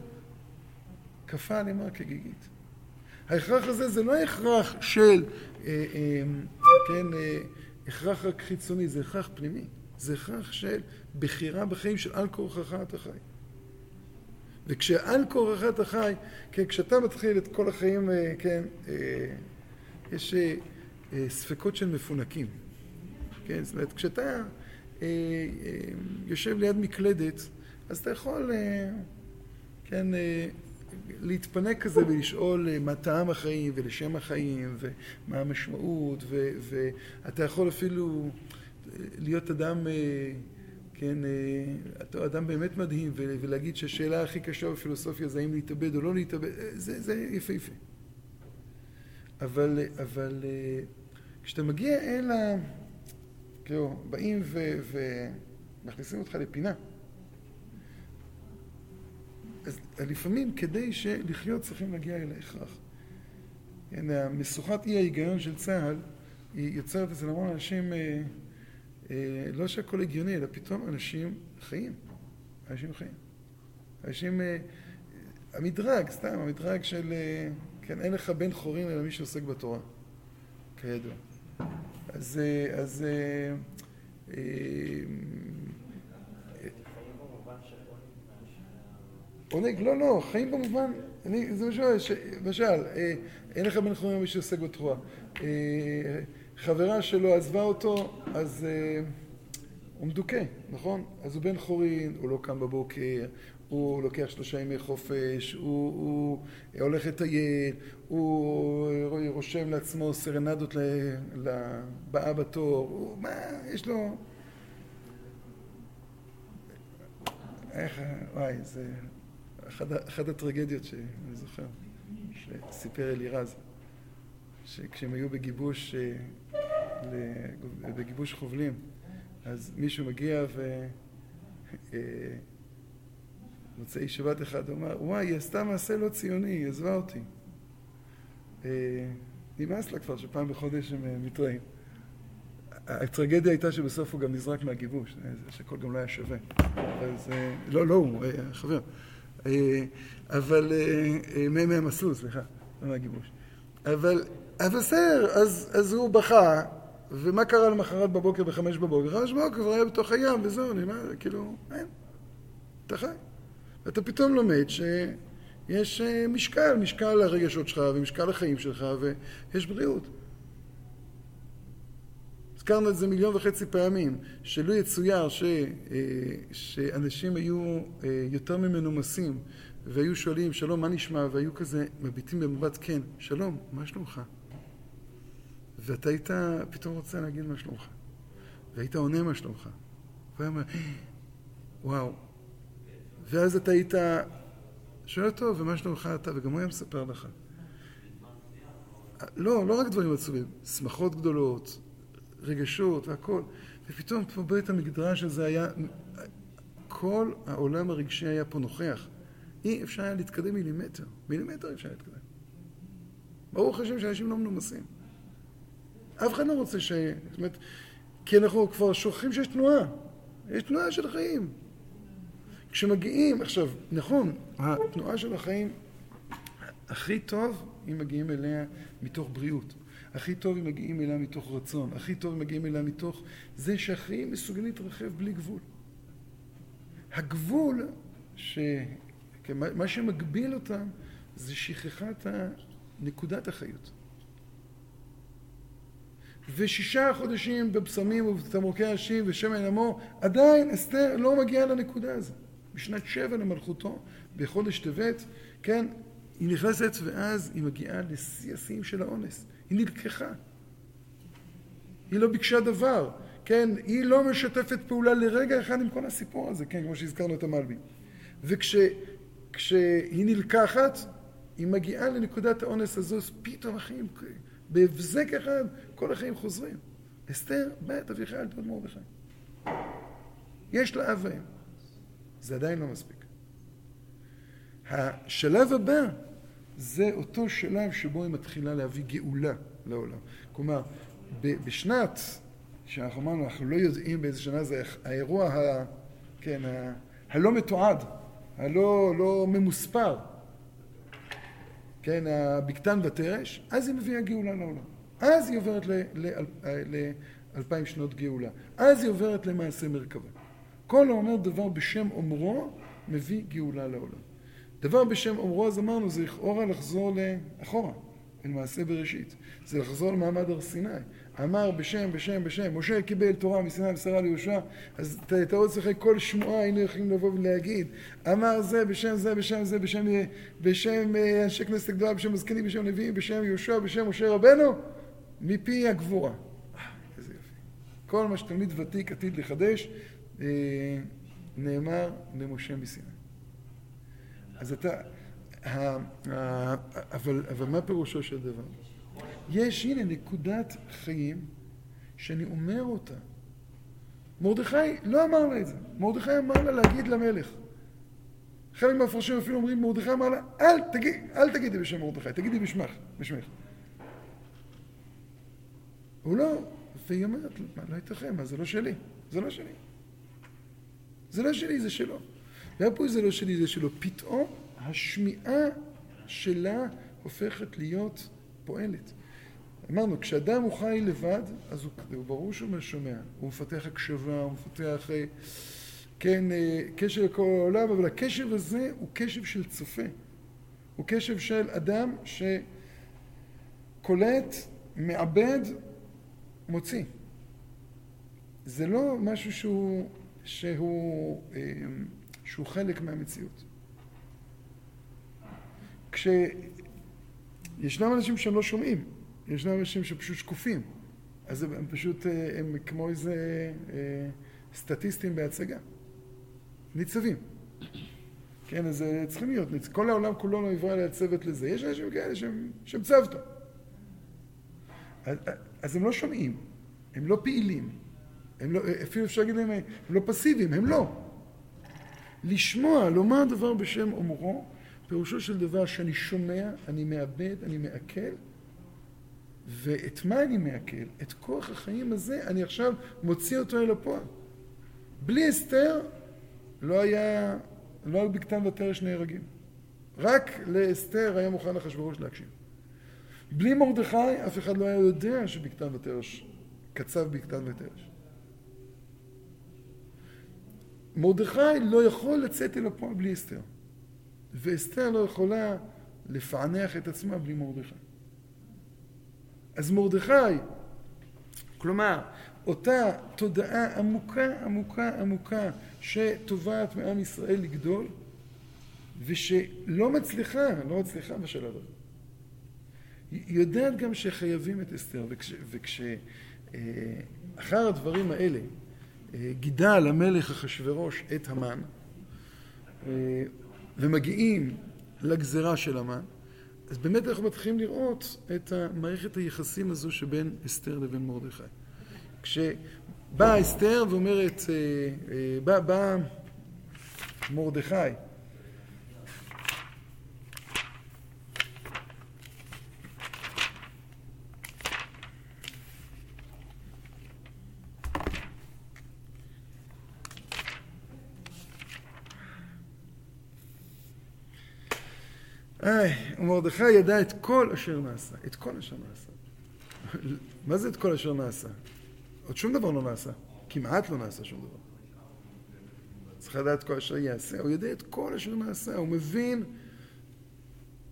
כפה עלימה כגיגית. ההכרח הזה זה לא הכרח של, אה, אה, כן, אה, הכרח רק חיצוני, זה הכרח פנימי. זה הכרח של בחירה בחיים של על כורחך אתה חי. וכשעל כורחך אתה חי, כן, כשאתה מתחיל את כל החיים, כן, יש ספקות של מפונקים. כן, זאת אומרת, כשאתה אה, אה, יושב ליד מקלדת, אז אתה יכול, אה, כן, להתפנק כזה ולשאול מה טעם החיים ולשם החיים ומה המשמעות ואתה יכול אפילו להיות אדם, כן, אתה אדם באמת מדהים ולהגיד שהשאלה הכי קשה בפילוסופיה זה האם להתאבד או לא להתאבד, זה, זה יפהפה. אבל, אבל כשאתה מגיע אל ה... כאילו, באים ומכניסים אותך לפינה. אז לפעמים כדי לחיות צריכים להגיע אל ההכרח. המשוכת אי ההיגיון של צה"ל היא יוצרת אצל המון אנשים, אה, אה, לא שהכל הגיוני, אלא פתאום אנשים חיים. אנשים חיים. אנשים, אה, המדרג, סתם, המדרג של, אה, כן, אין לך בן חורין אלא מי שעוסק בתורה, כידוע. אז, אה, אז אה, אה, עונג, לא, לא, חיים במובן, אני, זה מה ש... למשל, אין לך בן חורין מי שעוסק בתרועה. חברה שלו עזבה אותו, אז הוא מדוכא, נכון? אז הוא בן חורין, הוא לא קם בבוקר, הוא לוקח שלושה ימי חופש, הוא, הוא הולך לטייל, הוא רושם לעצמו סרנדות לבאה בתור, הוא, מה, יש לו... איך, וואי, זה אחת, אחת הטרגדיות שאני זוכר, שסיפר אלירז, שכשהם היו בגיבוש, אה, בגיבוש חובלים, אז מישהו מגיע ו... אה, מוצאי שבת אחד הוא אמר, וואי, היא עשתה מעשה לא ציוני, היא עזבה אותי. אה, נמאס לה כבר שפעם בחודש הם אה, מתראים. הטרגדיה הייתה שבסוף הוא גם נזרק מהגיבוש, אה, שהכל גם לא היה שווה. אז, לא, לא, הוא חבר. אבל, מהמסלול, סליחה, לא מהגיבוש. אבל, אבל בסדר, אז, אז הוא בכה, ומה קרה למחרת בבוקר בחמש בבוקר? חמש בבוקר כבר היה בתוך הים, וזהו, אומר, כאילו, אין, אתה חי. אתה פתאום לומד שיש אה, משקל, משקל לרגשות שלך ומשקל לחיים שלך ויש בריאות. הזכרנו את זה מיליון וחצי פעמים, שלו יצויר ש, אה, שאנשים היו אה, יותר ממנומסים והיו שואלים שלום מה נשמע? והיו כזה מביטים במבט כן שלום מה שלומך? ואתה היית פתאום רוצה להגיד מה שלומך? והיית עונה מה שלומך? והוא אומר וואו. ואז אתה היית שואל אותו, ומה שלומך אתה? וגם הוא היה מספר לך. לא, לא רק דברים עצובים, שמחות גדולות, רגשות והכל. ופתאום פה בית המקדרש הזה היה, כל העולם הרגשי היה פה נוכח. אי אפשר היה להתקדם מילימטר. מילימטר אפשר להתקדם. ברוך השם שאנשים לא מנומסים. אף אחד לא רוצה ש... זאת אומרת, כי אנחנו כבר שוכחים שיש תנועה. יש תנועה של חיים. כשמגיעים, עכשיו, נכון, התנועה של החיים הכי טוב אם מגיעים אליה מתוך בריאות. הכי טוב אם מגיעים אליה מתוך רצון. הכי טוב אם מגיעים אליה מתוך זה שהחיים מסוגלים להתרחב בלי גבול. הגבול, ש... מה שמגביל אותם זה שכחת נקודת החיות. ושישה חודשים בבשמים ובתמרוקי השים ושמן עמו, עדיין אסתר לא מגיעה לנקודה הזו. בשנת שבע למלכותו, בחודש טבת, כן, היא נכנסת ואז היא מגיעה לשיא השיאים של האונס. היא נלקחה. היא לא ביקשה דבר, כן, היא לא משתפת פעולה לרגע אחד עם כל הסיפור הזה, כן, כמו שהזכרנו את המלבי. וכשהיא נלקחת, היא מגיעה לנקודת האונס הזו, אז פתאום החיים, בהבזק אחד, כל החיים חוזרים. אסתר, בית אביחי תוד מרדכי. יש לה אב ואם. זה עדיין לא מספיק. השלב הבא זה אותו שלב שבו היא מתחילה להביא גאולה לעולם. כלומר, בשנת שאנחנו אמרנו, אנחנו לא יודעים באיזה שנה זה האירוע ה, כן, ה, הלא מתועד, הלא לא ממוספר, כן, הבקתן ותרש, אז היא מביאה גאולה לעולם. אז היא עוברת לאלפיים שנות גאולה. אז היא עוברת למעשה מרכבה. כל האומר דבר בשם אומרו, מביא גאולה לעולם. דבר בשם אומרו, אז אמרנו, זה לכאורה לחזור לאחורה, אל מעשה בראשית. זה לחזור למעמד הר סיני. אמר בשם, בשם, בשם, משה קיבל תורה מסיני ושרה ליהושע, אז אתה עוד צריך כל שמועה היינו יכולים לבוא ולהגיד, אמר זה בשם זה, בשם זה, בשם, בשם אה, אנשי כנסת הגדולה, בשם הזקנים, בשם נביאים, בשם יהושע, בשם משה רבנו, מפי הגבורה. יופי. כל מה שתלמיד ותיק עתיד לחדש, אה, נאמר למשה מסיני. אז אתה, אבל, אבל מה פירושו של דבר? יש, הנה, נקודת חיים שאני אומר אותה. מרדכי לא אמר לה את זה. מרדכי אמר לה להגיד למלך. חלק מהפרשים אפילו אומרים, מרדכי אמר לה, אל, תגיד, אל תגידי בשם מרדכי, תגידי בשמך, בשמך. הוא לא, והיא אומרת, לא ייתכן, מה, זה לא שלי, זה לא שלי. זה לא שלי, זה שלו. והפה זה לא שלי, זה שלו. פתאום השמיעה שלה הופכת להיות פועלת. אמרנו, כשאדם הוא חי לבד, אז הוא, הוא ברור שהוא שומע, הוא מפתח הקשבה, הוא מפתח, אה, כן, אה, קשב לכל העולם, אבל הקשב הזה הוא קשב של צופה. הוא קשב של אדם שקולט, מעבד, מוציא. זה לא משהו שהוא, שהוא, אה, שהוא חלק מהמציאות. כשישנם אנשים שהם לא שומעים, ישנם אנשים שפשוט שקופים, אז הם פשוט, אה, הם כמו איזה אה, סטטיסטים בהצגה, ניצבים. כן, אז צריכים להיות, כל העולם כולו לא נברא לעצבת לזה. יש אנשים כאלה שהם, שהם צוותא. אז, אז הם לא שומעים, הם לא פעילים, הם לא, אפילו אפשר להגיד להם, הם לא פסיביים, הם לא. לשמוע, לומר דבר בשם אומרו, פירושו של דבר שאני שומע, אני מאבד, אני מעכל, ואת מה אני מעכל? את כוח החיים הזה, אני עכשיו מוציא אותו אל הפועל. בלי אסתר לא היה, לא היה בקתן ותרש נהרגים. רק לאסתר היה מוכן אחשוורוש להקשיב. בלי מרדכי אף אחד לא היה יודע שבקתן ותרש קצב בקתן ותרש. מרדכי לא יכול לצאת אל הפועל בלי אסתר. ואסתר לא יכולה לפענח את עצמה בלי מרדכי. אז מרדכי, כלומר, אותה תודעה עמוקה, עמוקה, עמוקה, שתובעת מעם ישראל לגדול, ושלא מצליחה, לא מצליחה בשלב הזה. היא יודעת גם שחייבים את אסתר, וכשאחר וכש, אה, הדברים האלה אה, גידל המלך אחשורוש את המן, אה, ומגיעים לגזרה של המן, אז באמת אנחנו מתחילים לראות את מערכת היחסים הזו שבין אסתר לבין מרדכי. כשבאה אסתר ואומרת, אה, אה, בא, בא מרדכי איי, ומרדכי ידע את כל אשר נעשה, את כל אשר נעשה. מה זה את כל אשר נעשה? עוד שום דבר לא נעשה, כמעט לא נעשה שום דבר. צריך לדעת כל אשר יעשה, הוא יודע את כל אשר נעשה, הוא מבין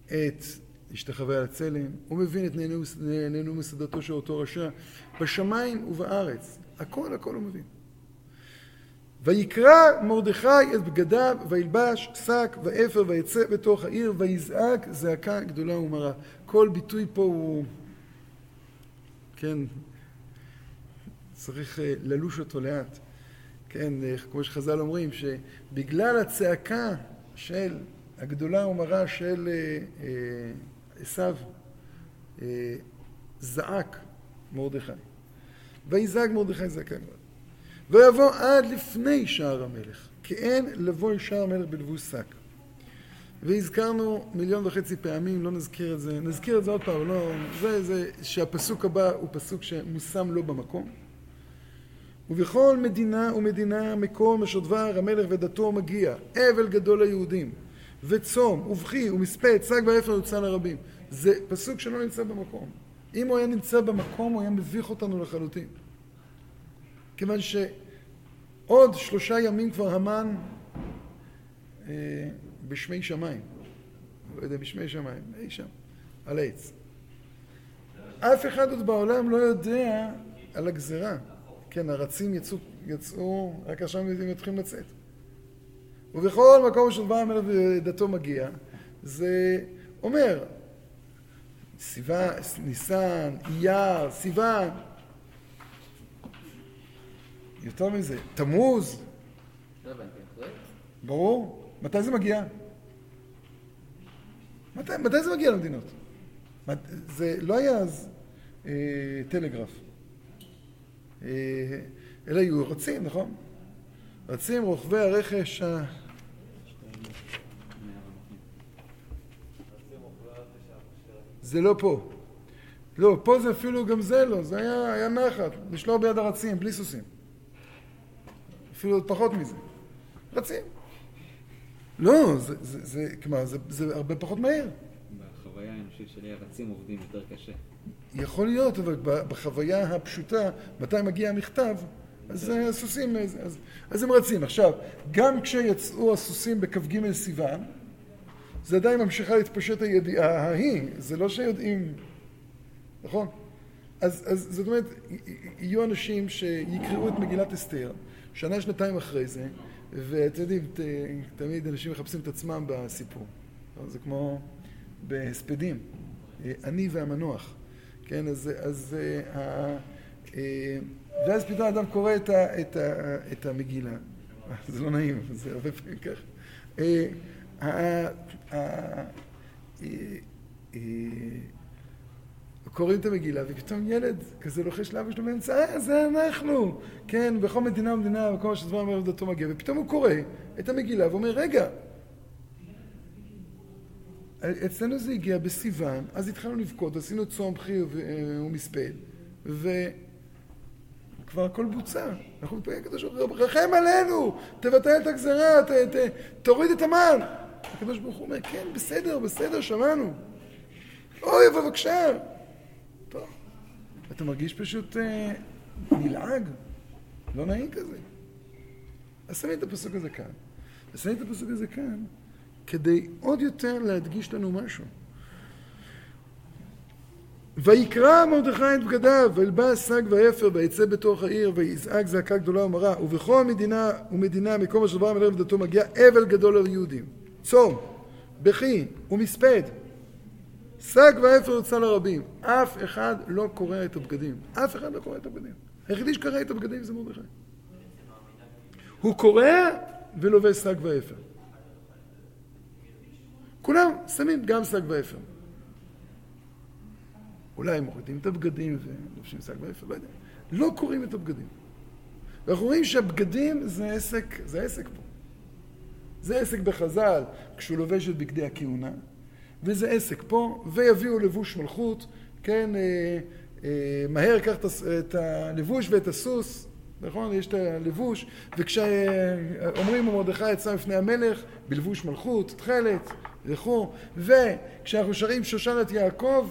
את השתחווה על הצלם, הוא מבין את נהנו מסעדתו של אותו רשע, בשמיים ובארץ, הכל הכל הוא מבין. ויקרא מרדכי את בגדיו, וילבש שק ואפר, ויצא בתוך העיר, ויזעק זעקה גדולה ומרה. כל ביטוי פה הוא, כן, צריך אה, ללוש אותו לאט. כן, אה, כמו שחז"ל אומרים, שבגלל הצעקה של הגדולה ומרה של אה, עשיו, זעק מרדכי. ויזעק מרדכי זעקה גדולה. ויבוא עד לפני שער המלך, כי אין לבוא שער המלך בלבוש שק. והזכרנו מיליון וחצי פעמים, לא נזכיר את זה, נזכיר את זה עוד פעם, לא, זה, זה שהפסוק הבא הוא פסוק שמושם לא במקום. ובכל מדינה ומדינה מקום אשר דבר המלך ודתו מגיע, אבל גדול ליהודים, וצום, ובכי, ומספד, שק ואפר יוצא לרבים. זה פסוק שלא נמצא במקום. אם הוא היה נמצא במקום, הוא היה מביך אותנו לחלוטין. כיוון שעוד שלושה ימים כבר המן אה, בשמי שמיים, לא יודע, בשמי שמיים, אי שם, על העץ. אף אחד עוד בעולם לא יודע על הגזרה. כן, הרצים יצאו, יצאו רק עכשיו הם מתחילים לצאת. ובכל מקום שדבר המלך ודתו מגיע, זה אומר, סיוון, ניסן, אייר, סיוון, יותר מזה, תמוז. לא הבנתי, אחרי? ברור. מתי זה מגיע? מתי, מתי זה מגיע למדינות? זה לא היה אז אה, טלגרף. אה, אלה היו רצים, נכון? רצים רוכבי הרכש ה... זה לא פה. לא, פה זה אפילו גם זה לא, זה היה, היה נחת, לשלוח ביד הרצים, בלי סוסים. אפילו עוד פחות מזה. רצים. לא, זה, זה, זה, כלומר, זה, זה הרבה פחות מהר. בחוויה האנושית שלי הרצים עובדים יותר קשה. יכול להיות, אבל בחוויה הפשוטה, מתי מגיע המכתב, אז הסוסים, אז, אז, אז הם רצים. עכשיו, גם כשיצאו הסוסים בכ"ג סיוון, זה עדיין ממשיכה להתפשט הידיעה ההיא, זה לא שיודעים, נכון? אז, אז זאת אומרת, יהיו אנשים שיקראו את מגילת אסתר, שנה, שנתיים אחרי זה, ואתם יודעים, תמיד אנשים מחפשים את עצמם בסיפור. זה כמו בהספדים, אני והמנוח. כן, אז, אז אה, אה, ואז פתאום אדם קורא את, ה, את, ה, את המגילה. זה לא נעים, זה הרבה פעמים ככה. אה, קוראים את המגילה, ופתאום ילד כזה לוחש לאבא שלו באמצע, אה, זה אנחנו! כן, בכל מדינה ומדינה, בכל שדבר אומר דתו מגיע, ופתאום הוא קורא את המגילה ואומר, רגע, אצלנו זה הגיע בסיוון, אז התחלנו לבכות, עשינו צום בכי ומספד, וכבר הכל בוצע. אנחנו מתפללים לקדוש ברוך הוא, רחם עלינו, תבטל את הגזרה, ת, ת, תוריד את המן. הקדוש ברוך הוא אומר, כן, בסדר, בסדר, שמענו. אוי, בבקשה. אתה מרגיש פשוט אה, נלעג, לא נעים כזה. אז שמים את הפסוק הזה כאן. ושמים את הפסוק הזה כאן כדי עוד יותר להדגיש לנו משהו. ויקרא מרדכי את בגדיו, וילבש שק ואפר, ויצא בתוך העיר, ויזעק זעקה גדולה ומרה, ובכל מדינה ומדינה, מקום אשר דבר המלך ודתו מגיע, אבל גדול ליהודים. צום, בכי ומספד, שק ואפר יוצא לרבים. אף אחד לא קורע את הבגדים. אף אחד לא קורע את הבגדים. היחידי שקרע את הבגדים זה מרדכי. הוא קורע ולובש שק ואפר. כולם שמים גם שק ואפר. אולי הם מורידים את הבגדים ולובשים שק ואפר, לא יודע. לא קוראים את הבגדים. ואנחנו רואים שהבגדים זה עסק, זה עסק פה. זה עסק בחז"ל כשהוא לובש את בגדי הכהונה, וזה עסק פה, ויביאו לבוש מלכות, כן, אה, אה, מהר קח את הלבוש ואת הסוס, נכון? יש את הלבוש, וכשאומרים מרדכי יצא בפני המלך בלבוש מלכות, תכלת, וכו', וכשאנחנו שרים שושנת יעקב,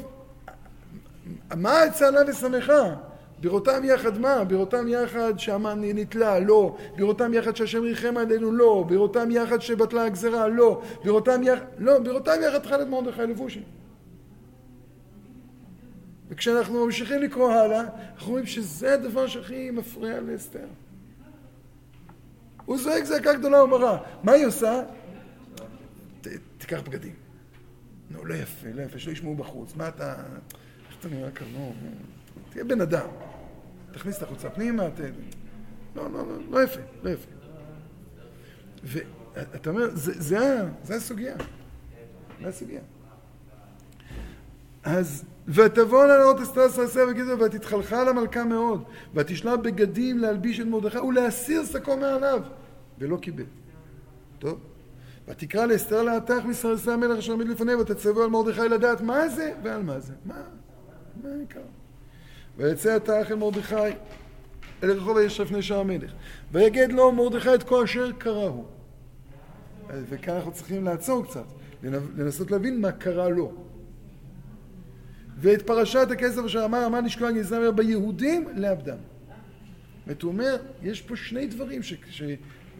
מה יצא לה ושמחה? בראותם יחד מה? בראותם יחד שהמן נתלה? לא. בראותם יחד שהשם ריחם עלינו? לא. בראותם יחד שבטלה הגזרה? לא. בראותם יחד... לא, בראותם יחד תכלת מרדכי לבושים. וכשאנחנו ממשיכים לקרוא הלאה, אנחנו רואים שזה הדבר שהכי מפריע לאסתר. הוא זועק זעקה גדולה ומרה. מה היא עושה? תיקח בגדים. נו, לא יפה, לא יפה, שלא ישמעו בחוץ. מה אתה... איך אתה נראה כאן? תהיה בן אדם. תכניס את החוצה פנימה, ת... לא, לא, לא, לא יפה, לא יפה. ואתה אומר, זה, זה, זה הסוגיה. זה הסוגיה. אז ותבוא לעלות אסתר סרסר וגידו ותתחלחה למלכה מאוד ותשלח בגדים להלביש את מרדכי ולהסיר שקו מעליו ולא קיבל. טוב? ותקרא לאסתר להתך מסרסי המלך אשר עמיד לפניה ותצוו על מרדכי לדעת מה זה ועל מה זה. מה? מה העיקר? ויצא התך אל מרדכי אל רחוב היש לפני שער המלך ויגד לו מרדכי את כל אשר קראו. וכאן אנחנו צריכים לעצור קצת, לנסות להבין מה קרה לו. ואת פרשת הכסף אשר אמר המן לשקוע גזר ביהודים לאבדם. זאת הוא אומר, יש פה שני דברים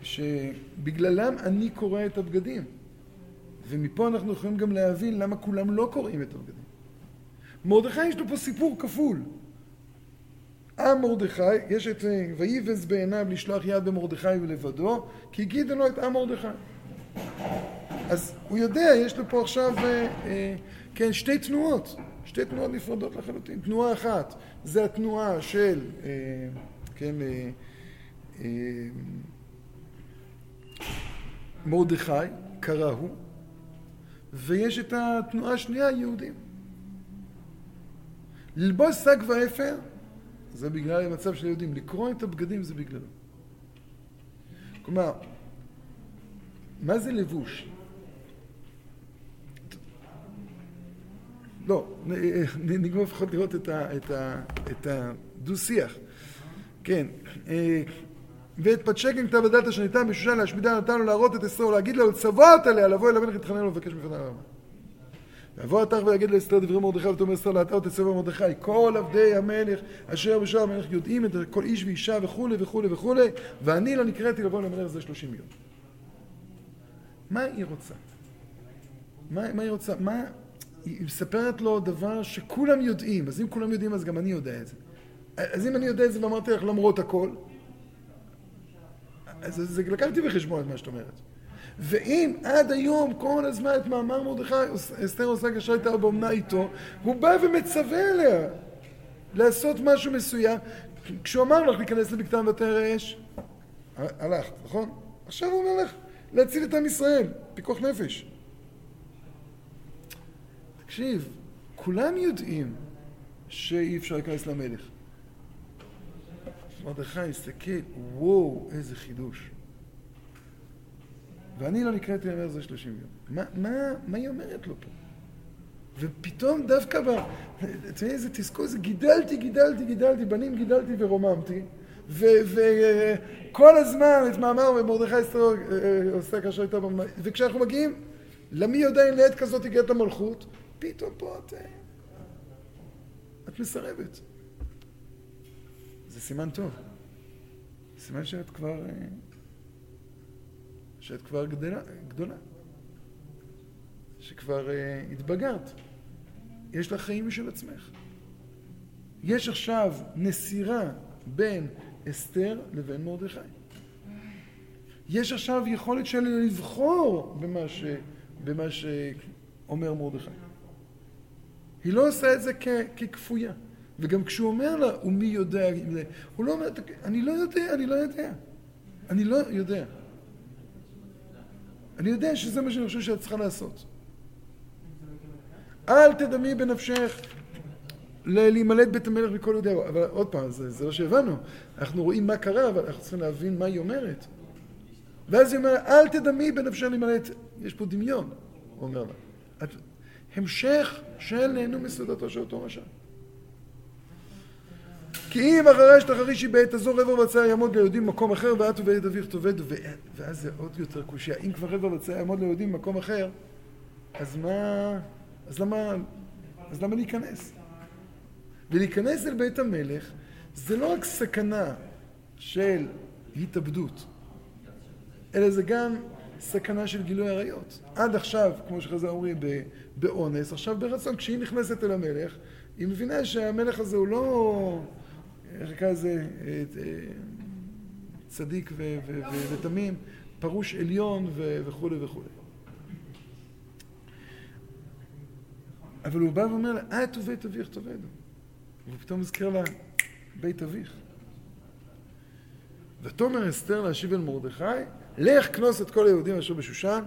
שבגללם אני קורא את הבגדים. ומפה אנחנו יכולים גם להבין למה כולם לא קוראים את הבגדים. מרדכי יש לו פה סיפור כפול. עם מרדכי, יש את ויבז בעיניו לשלוח יד במרדכי ולבדו, כי הגידו לו את עם מרדכי. אז הוא יודע, יש לו פה עכשיו, אה, אה, כן, שתי תנועות. שתי תנועות נפרדות לחלוטין. תנועה אחת זה התנועה של, אה, כן, אה, אה, מרדכי, קראו, ויש את התנועה השנייה, יהודים. ללבוש שק ואפר זה בגלל המצב של יהודים. לקרוא את הבגדים זה בגללו. כלומר, מה זה לבוש? לא, נגמר לפחות לראות את הדו-שיח. כן, אה, ואת פצ'קן כתב הדלת אשר ניתן בשושן להשמידה נתן לו להראות את אסתר ולהגיד לו לצוות עליה לבוא אל המלך להתחנן ולבקש בפני הרמה. ויבוא התח ויגיד לאסתר דברי מרדכי ותאמר אסתר לאתה ותצווה מרדכי כל עבדי המלך אשר בשער המלך יודעים את כל איש ואישה וכולי וכולי וכולי ואני לא נקראתי לבוא למלך זה שלושים יום. מה היא רוצה? מה, מה היא רוצה? מה, היא מספרת לו דבר שכולם יודעים, אז אם כולם יודעים אז גם אני יודע את זה. אז אם אני יודע את זה ואמרתי לך למרות הכל, אז זה לקחתי בחשבון את מה שאת אומרת. ואם עד היום כל הזמן את מאמר מרדכי, אסתר עושה קשה הייתה באומנה איתו, הוא בא ומצווה עליה לעשות משהו מסוים. כשהוא אמר לך להיכנס לבקתם ותרא אש, הלכת, נכון? עכשיו הוא אומר לך להציל את עם ישראל, פיקוח נפש. תקשיב, כולם יודעים שאי אפשר להיכנס למלך. מרדכי הסתכל, וואו, איזה חידוש. ואני לא נקראתי למלך זה שלושים יום. מה, מה, מה היא אומרת לו פה? ופתאום דווקא ב... תראי איזה תזכור, זה גידלתי, גידלתי, גידלתי, בנים גידלתי ורוממתי, וכל הזמן את מאמר מרדכי אסתר אה, עושה כאשר הייתה במאמר, וכשאנחנו מגיעים למי יודע אם לעת כזאת הגיעת המלכות, פתאום פה את... אה, את מסרבת. זה סימן טוב. סימן שאת כבר... שאת כבר גדלה, גדולה. שכבר uh, התבגרת. יש לך חיים משל עצמך. יש עכשיו נסירה בין אסתר לבין מרדכי. יש עכשיו יכולת של לבחור במה, ש, במה שאומר מרדכי. היא לא עושה את זה כ, ככפויה. וגם כשהוא אומר לה, ומי יודע, הוא לא אומר, אני לא יודע, אני לא יודע. אני לא יודע. אני יודע שזה מה שאני חושב שאת צריכה לעשות. אל תדמי בנפשך להימלט בית המלך מכל יהודי אבל עוד פעם, זה, זה לא שהבנו. אנחנו רואים מה קרה, אבל אנחנו צריכים להבין מה היא אומרת. ואז היא אומרת, אל תדמי בנפשך להימלט. יש פה דמיון, הוא אומר לה. המשך של נהנו מסעודתו של אותו רשע. כי אם אחרי שתחרישי בעת הזו רבע וצא יעמוד ליהודים במקום אחר ואת ובעת אביך תאבד ואז זה עוד יותר קושייה. אם כבר רבע וצא יעמוד ליהודים במקום אחר אז מה... אז למה... אז למה להיכנס? ולהיכנס אל בית המלך זה לא רק סכנה של התאבדות אלא זה גם סכנה של גילוי עריות. עד עכשיו, כמו שחז"ל אומרים, באונס, עכשיו ברצון. כשהיא נכנסת אל המלך, היא מבינה שהמלך הזה הוא לא, איך נקרא לזה, אה, אה, צדיק ותמים, פרוש עליון וכולי וכולי. אבל הוא בא ואומר לה, את ובית אביך תאבדו. פתאום מזכיר לה, בית אביך. ותאמר אסתר להשיב אל מרדכי, לך כנוס את כל היהודים אשר בשושן,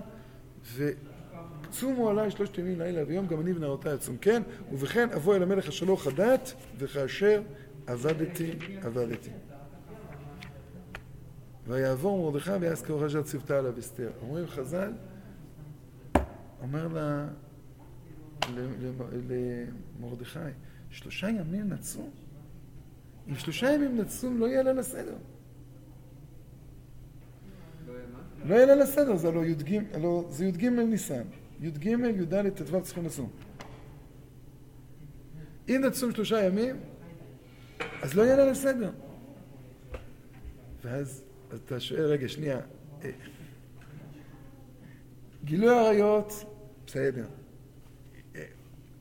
וקצומו עליי שלושת ימים לילה ויום, גם אני ונערותי עצום כן, ובכן אבוא אל המלך השלוח הדת, וכאשר עבדתי, עבדתי. ויעבור מרדכי ויעש כאורך אשר ציוותה עליו אסתר. אומרים חז"ל, אומר לה, למרדכי, שלושה ימים נצום? אם שלושה ימים נצום לא יהיה לה לסדר. לא יהיה לה לסדר, זה לא י"ג, לא, זה י"ג ניסן. י"ג, י"ד, ט"ו צריכים לצום. אם נצום שלושה ימים, אז לא יהיה לה לסדר. ואז אתה שואל, רגע, שנייה, אה, גילוי עריות, בסדר. אה,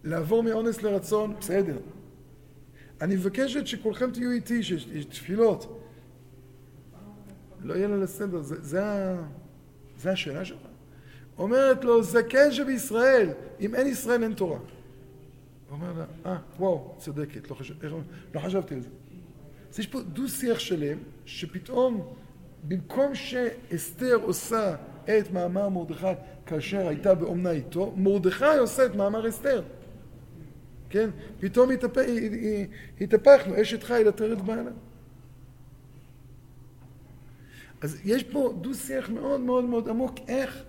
לעבור מאונס לרצון, בסדר. אני מבקשת שכולכם תהיו איתי, שיש תפילות. לא יהיה לה לסדר, זה, זה, זה השאלה שלך. אומרת לו, זקן שבישראל, אם אין ישראל אין תורה. אומר לה, אה, וואו, צודקת, לא, חשב, לא חשבתי על זה. אז יש פה דו-שיח שלם, שפתאום, במקום שאסתר עושה את מאמר מרדכי כאשר הייתה באומנה איתו, מרדכי עושה את מאמר אסתר. כן? פתאום התהפכנו, אשת חיל עטרת בעלה. אז יש פה דו-שיח מאוד מאוד מאוד עמוק, איך,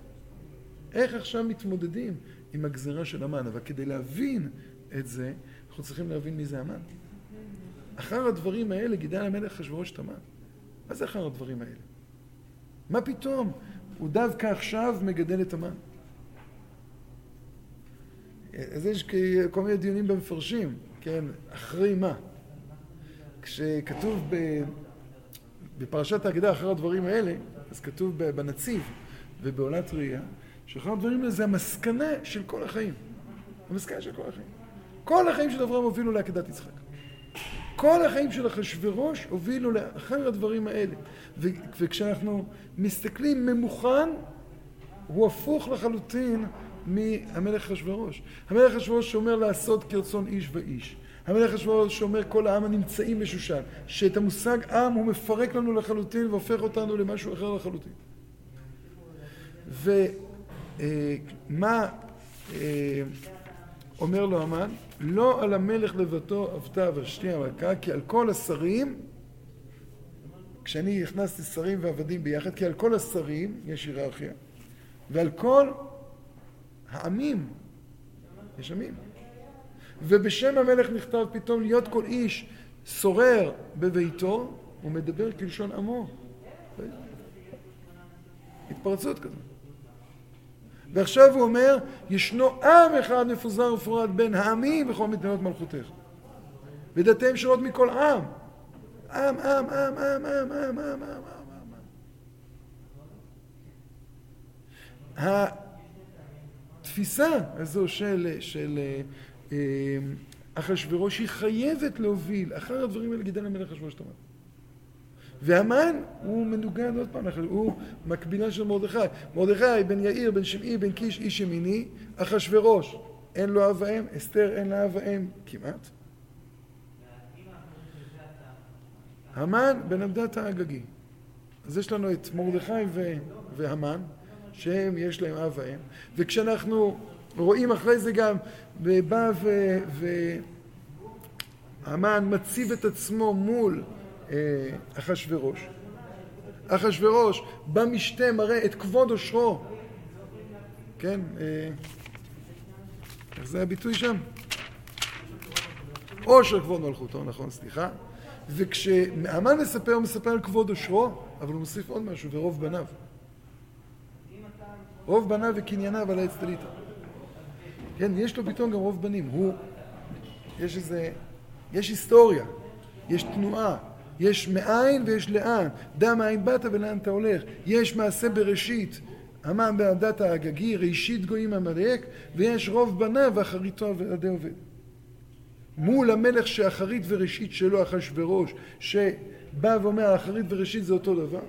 איך עכשיו מתמודדים עם הגזרה של המן, אבל כדי להבין את זה, אנחנו צריכים להבין מי זה המן. אחר הדברים האלה גידל המלך אחשוורוש את המן. מה זה אחר הדברים האלה? מה פתאום? הוא דווקא עכשיו מגדל את המן. אז יש כל מיני דיונים במפרשים, כן, אחרי מה? כשכתוב. בפרשת ההגדה אחר הדברים האלה, אז כתוב בנציב ובעולת ראייה, שאחר הדברים האלה זה המסקנה של כל החיים. המסקנה של כל החיים. כל החיים של אברהם הובילו לעקדת יצחק. כל החיים של אחשוורוש הובילו לאחר הדברים האלה. וכשאנחנו מסתכלים ממוכן, הוא הפוך לחלוטין מהמלך אחשוורוש. המלך אחשוורוש שאומר לעשות כרצון איש ואיש. המלך אחשוורוש שאומר כל העם הנמצאים בשושן, שאת המושג עם הוא מפרק לנו לחלוטין והופך אותנו למשהו אחר לחלוטין. ומה אה, אומר לו המן? לא על המלך לבטו עבדה ושתי המלכה, כי על כל השרים, כשאני הכנסתי שרים ועבדים ביחד, כי על כל השרים יש היררכיה, ועל כל העמים יש עמים. ובשם המלך נכתב פתאום להיות כל איש שורר בביתו, הוא מדבר כלשון עמו. התפרצות כזאת. ועכשיו הוא אומר, ישנו עם אחד מפוזר ופורד בין העמים וכל מדינות מלכותך. ודתיהם שונות מכל עם. עם, עם, עם, עם, עם, עם, עם, עם, עם, עם. התפיסה הזו של, של אה, אחשוורוש היא חייבת להוביל אחר הדברים האלה גידל המלך אחשוורוש תמר. והמן הוא מנוגד עוד פעם, הוא מקבילה של מרדכי. מרדכי בן יאיר, בן שמעי, בן קיש, איש ימיני, אחשוורוש אין לו אב ואם, אסתר אין לה אב ואם כמעט. המן בן עמדת האגגי. אז יש לנו את מרדכי והמן, שהם יש להם אב ואם, וכשאנחנו רואים אחרי זה גם, בא והמן מציב את עצמו מול אחשורוש. אחשורוש במשתה מראה את כבוד עושרו. כן, אה, איך זה הביטוי שם? עושר כבוד מלכותו, נכון, סליחה. וכשהמן מספר, הוא מספר על כבוד עושרו, אבל הוא מוסיף עוד משהו, ורוב בניו. רוב בניו וקנייניו על העץ דליתא. כן, יש לו פתאום גם רוב בנים. הוא, יש איזה, יש היסטוריה, יש תנועה, יש מאין ויש לאן. דע מאין באת ולאן אתה הולך. יש מעשה בראשית, המן בעדת האגגי, ראשית גויים עמלק, ויש רוב בניו ואחריתו עדי עובד. מול המלך שאחרית וראשית שלו, אחשורוש, שבא ואומר אחרית וראשית זה אותו דבר,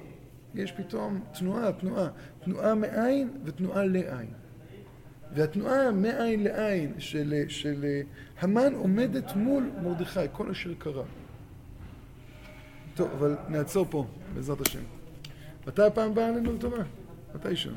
יש פתאום תנועה, תנועה, תנועה מאין ותנועה לעין. והתנועה מעין לעין של, של המן עומדת מול מרדכי, כל אשר קרה. טוב, אבל נעצור פה, בעזרת השם. מתי הפעם הבאה עלינו לטובה? מתי שם?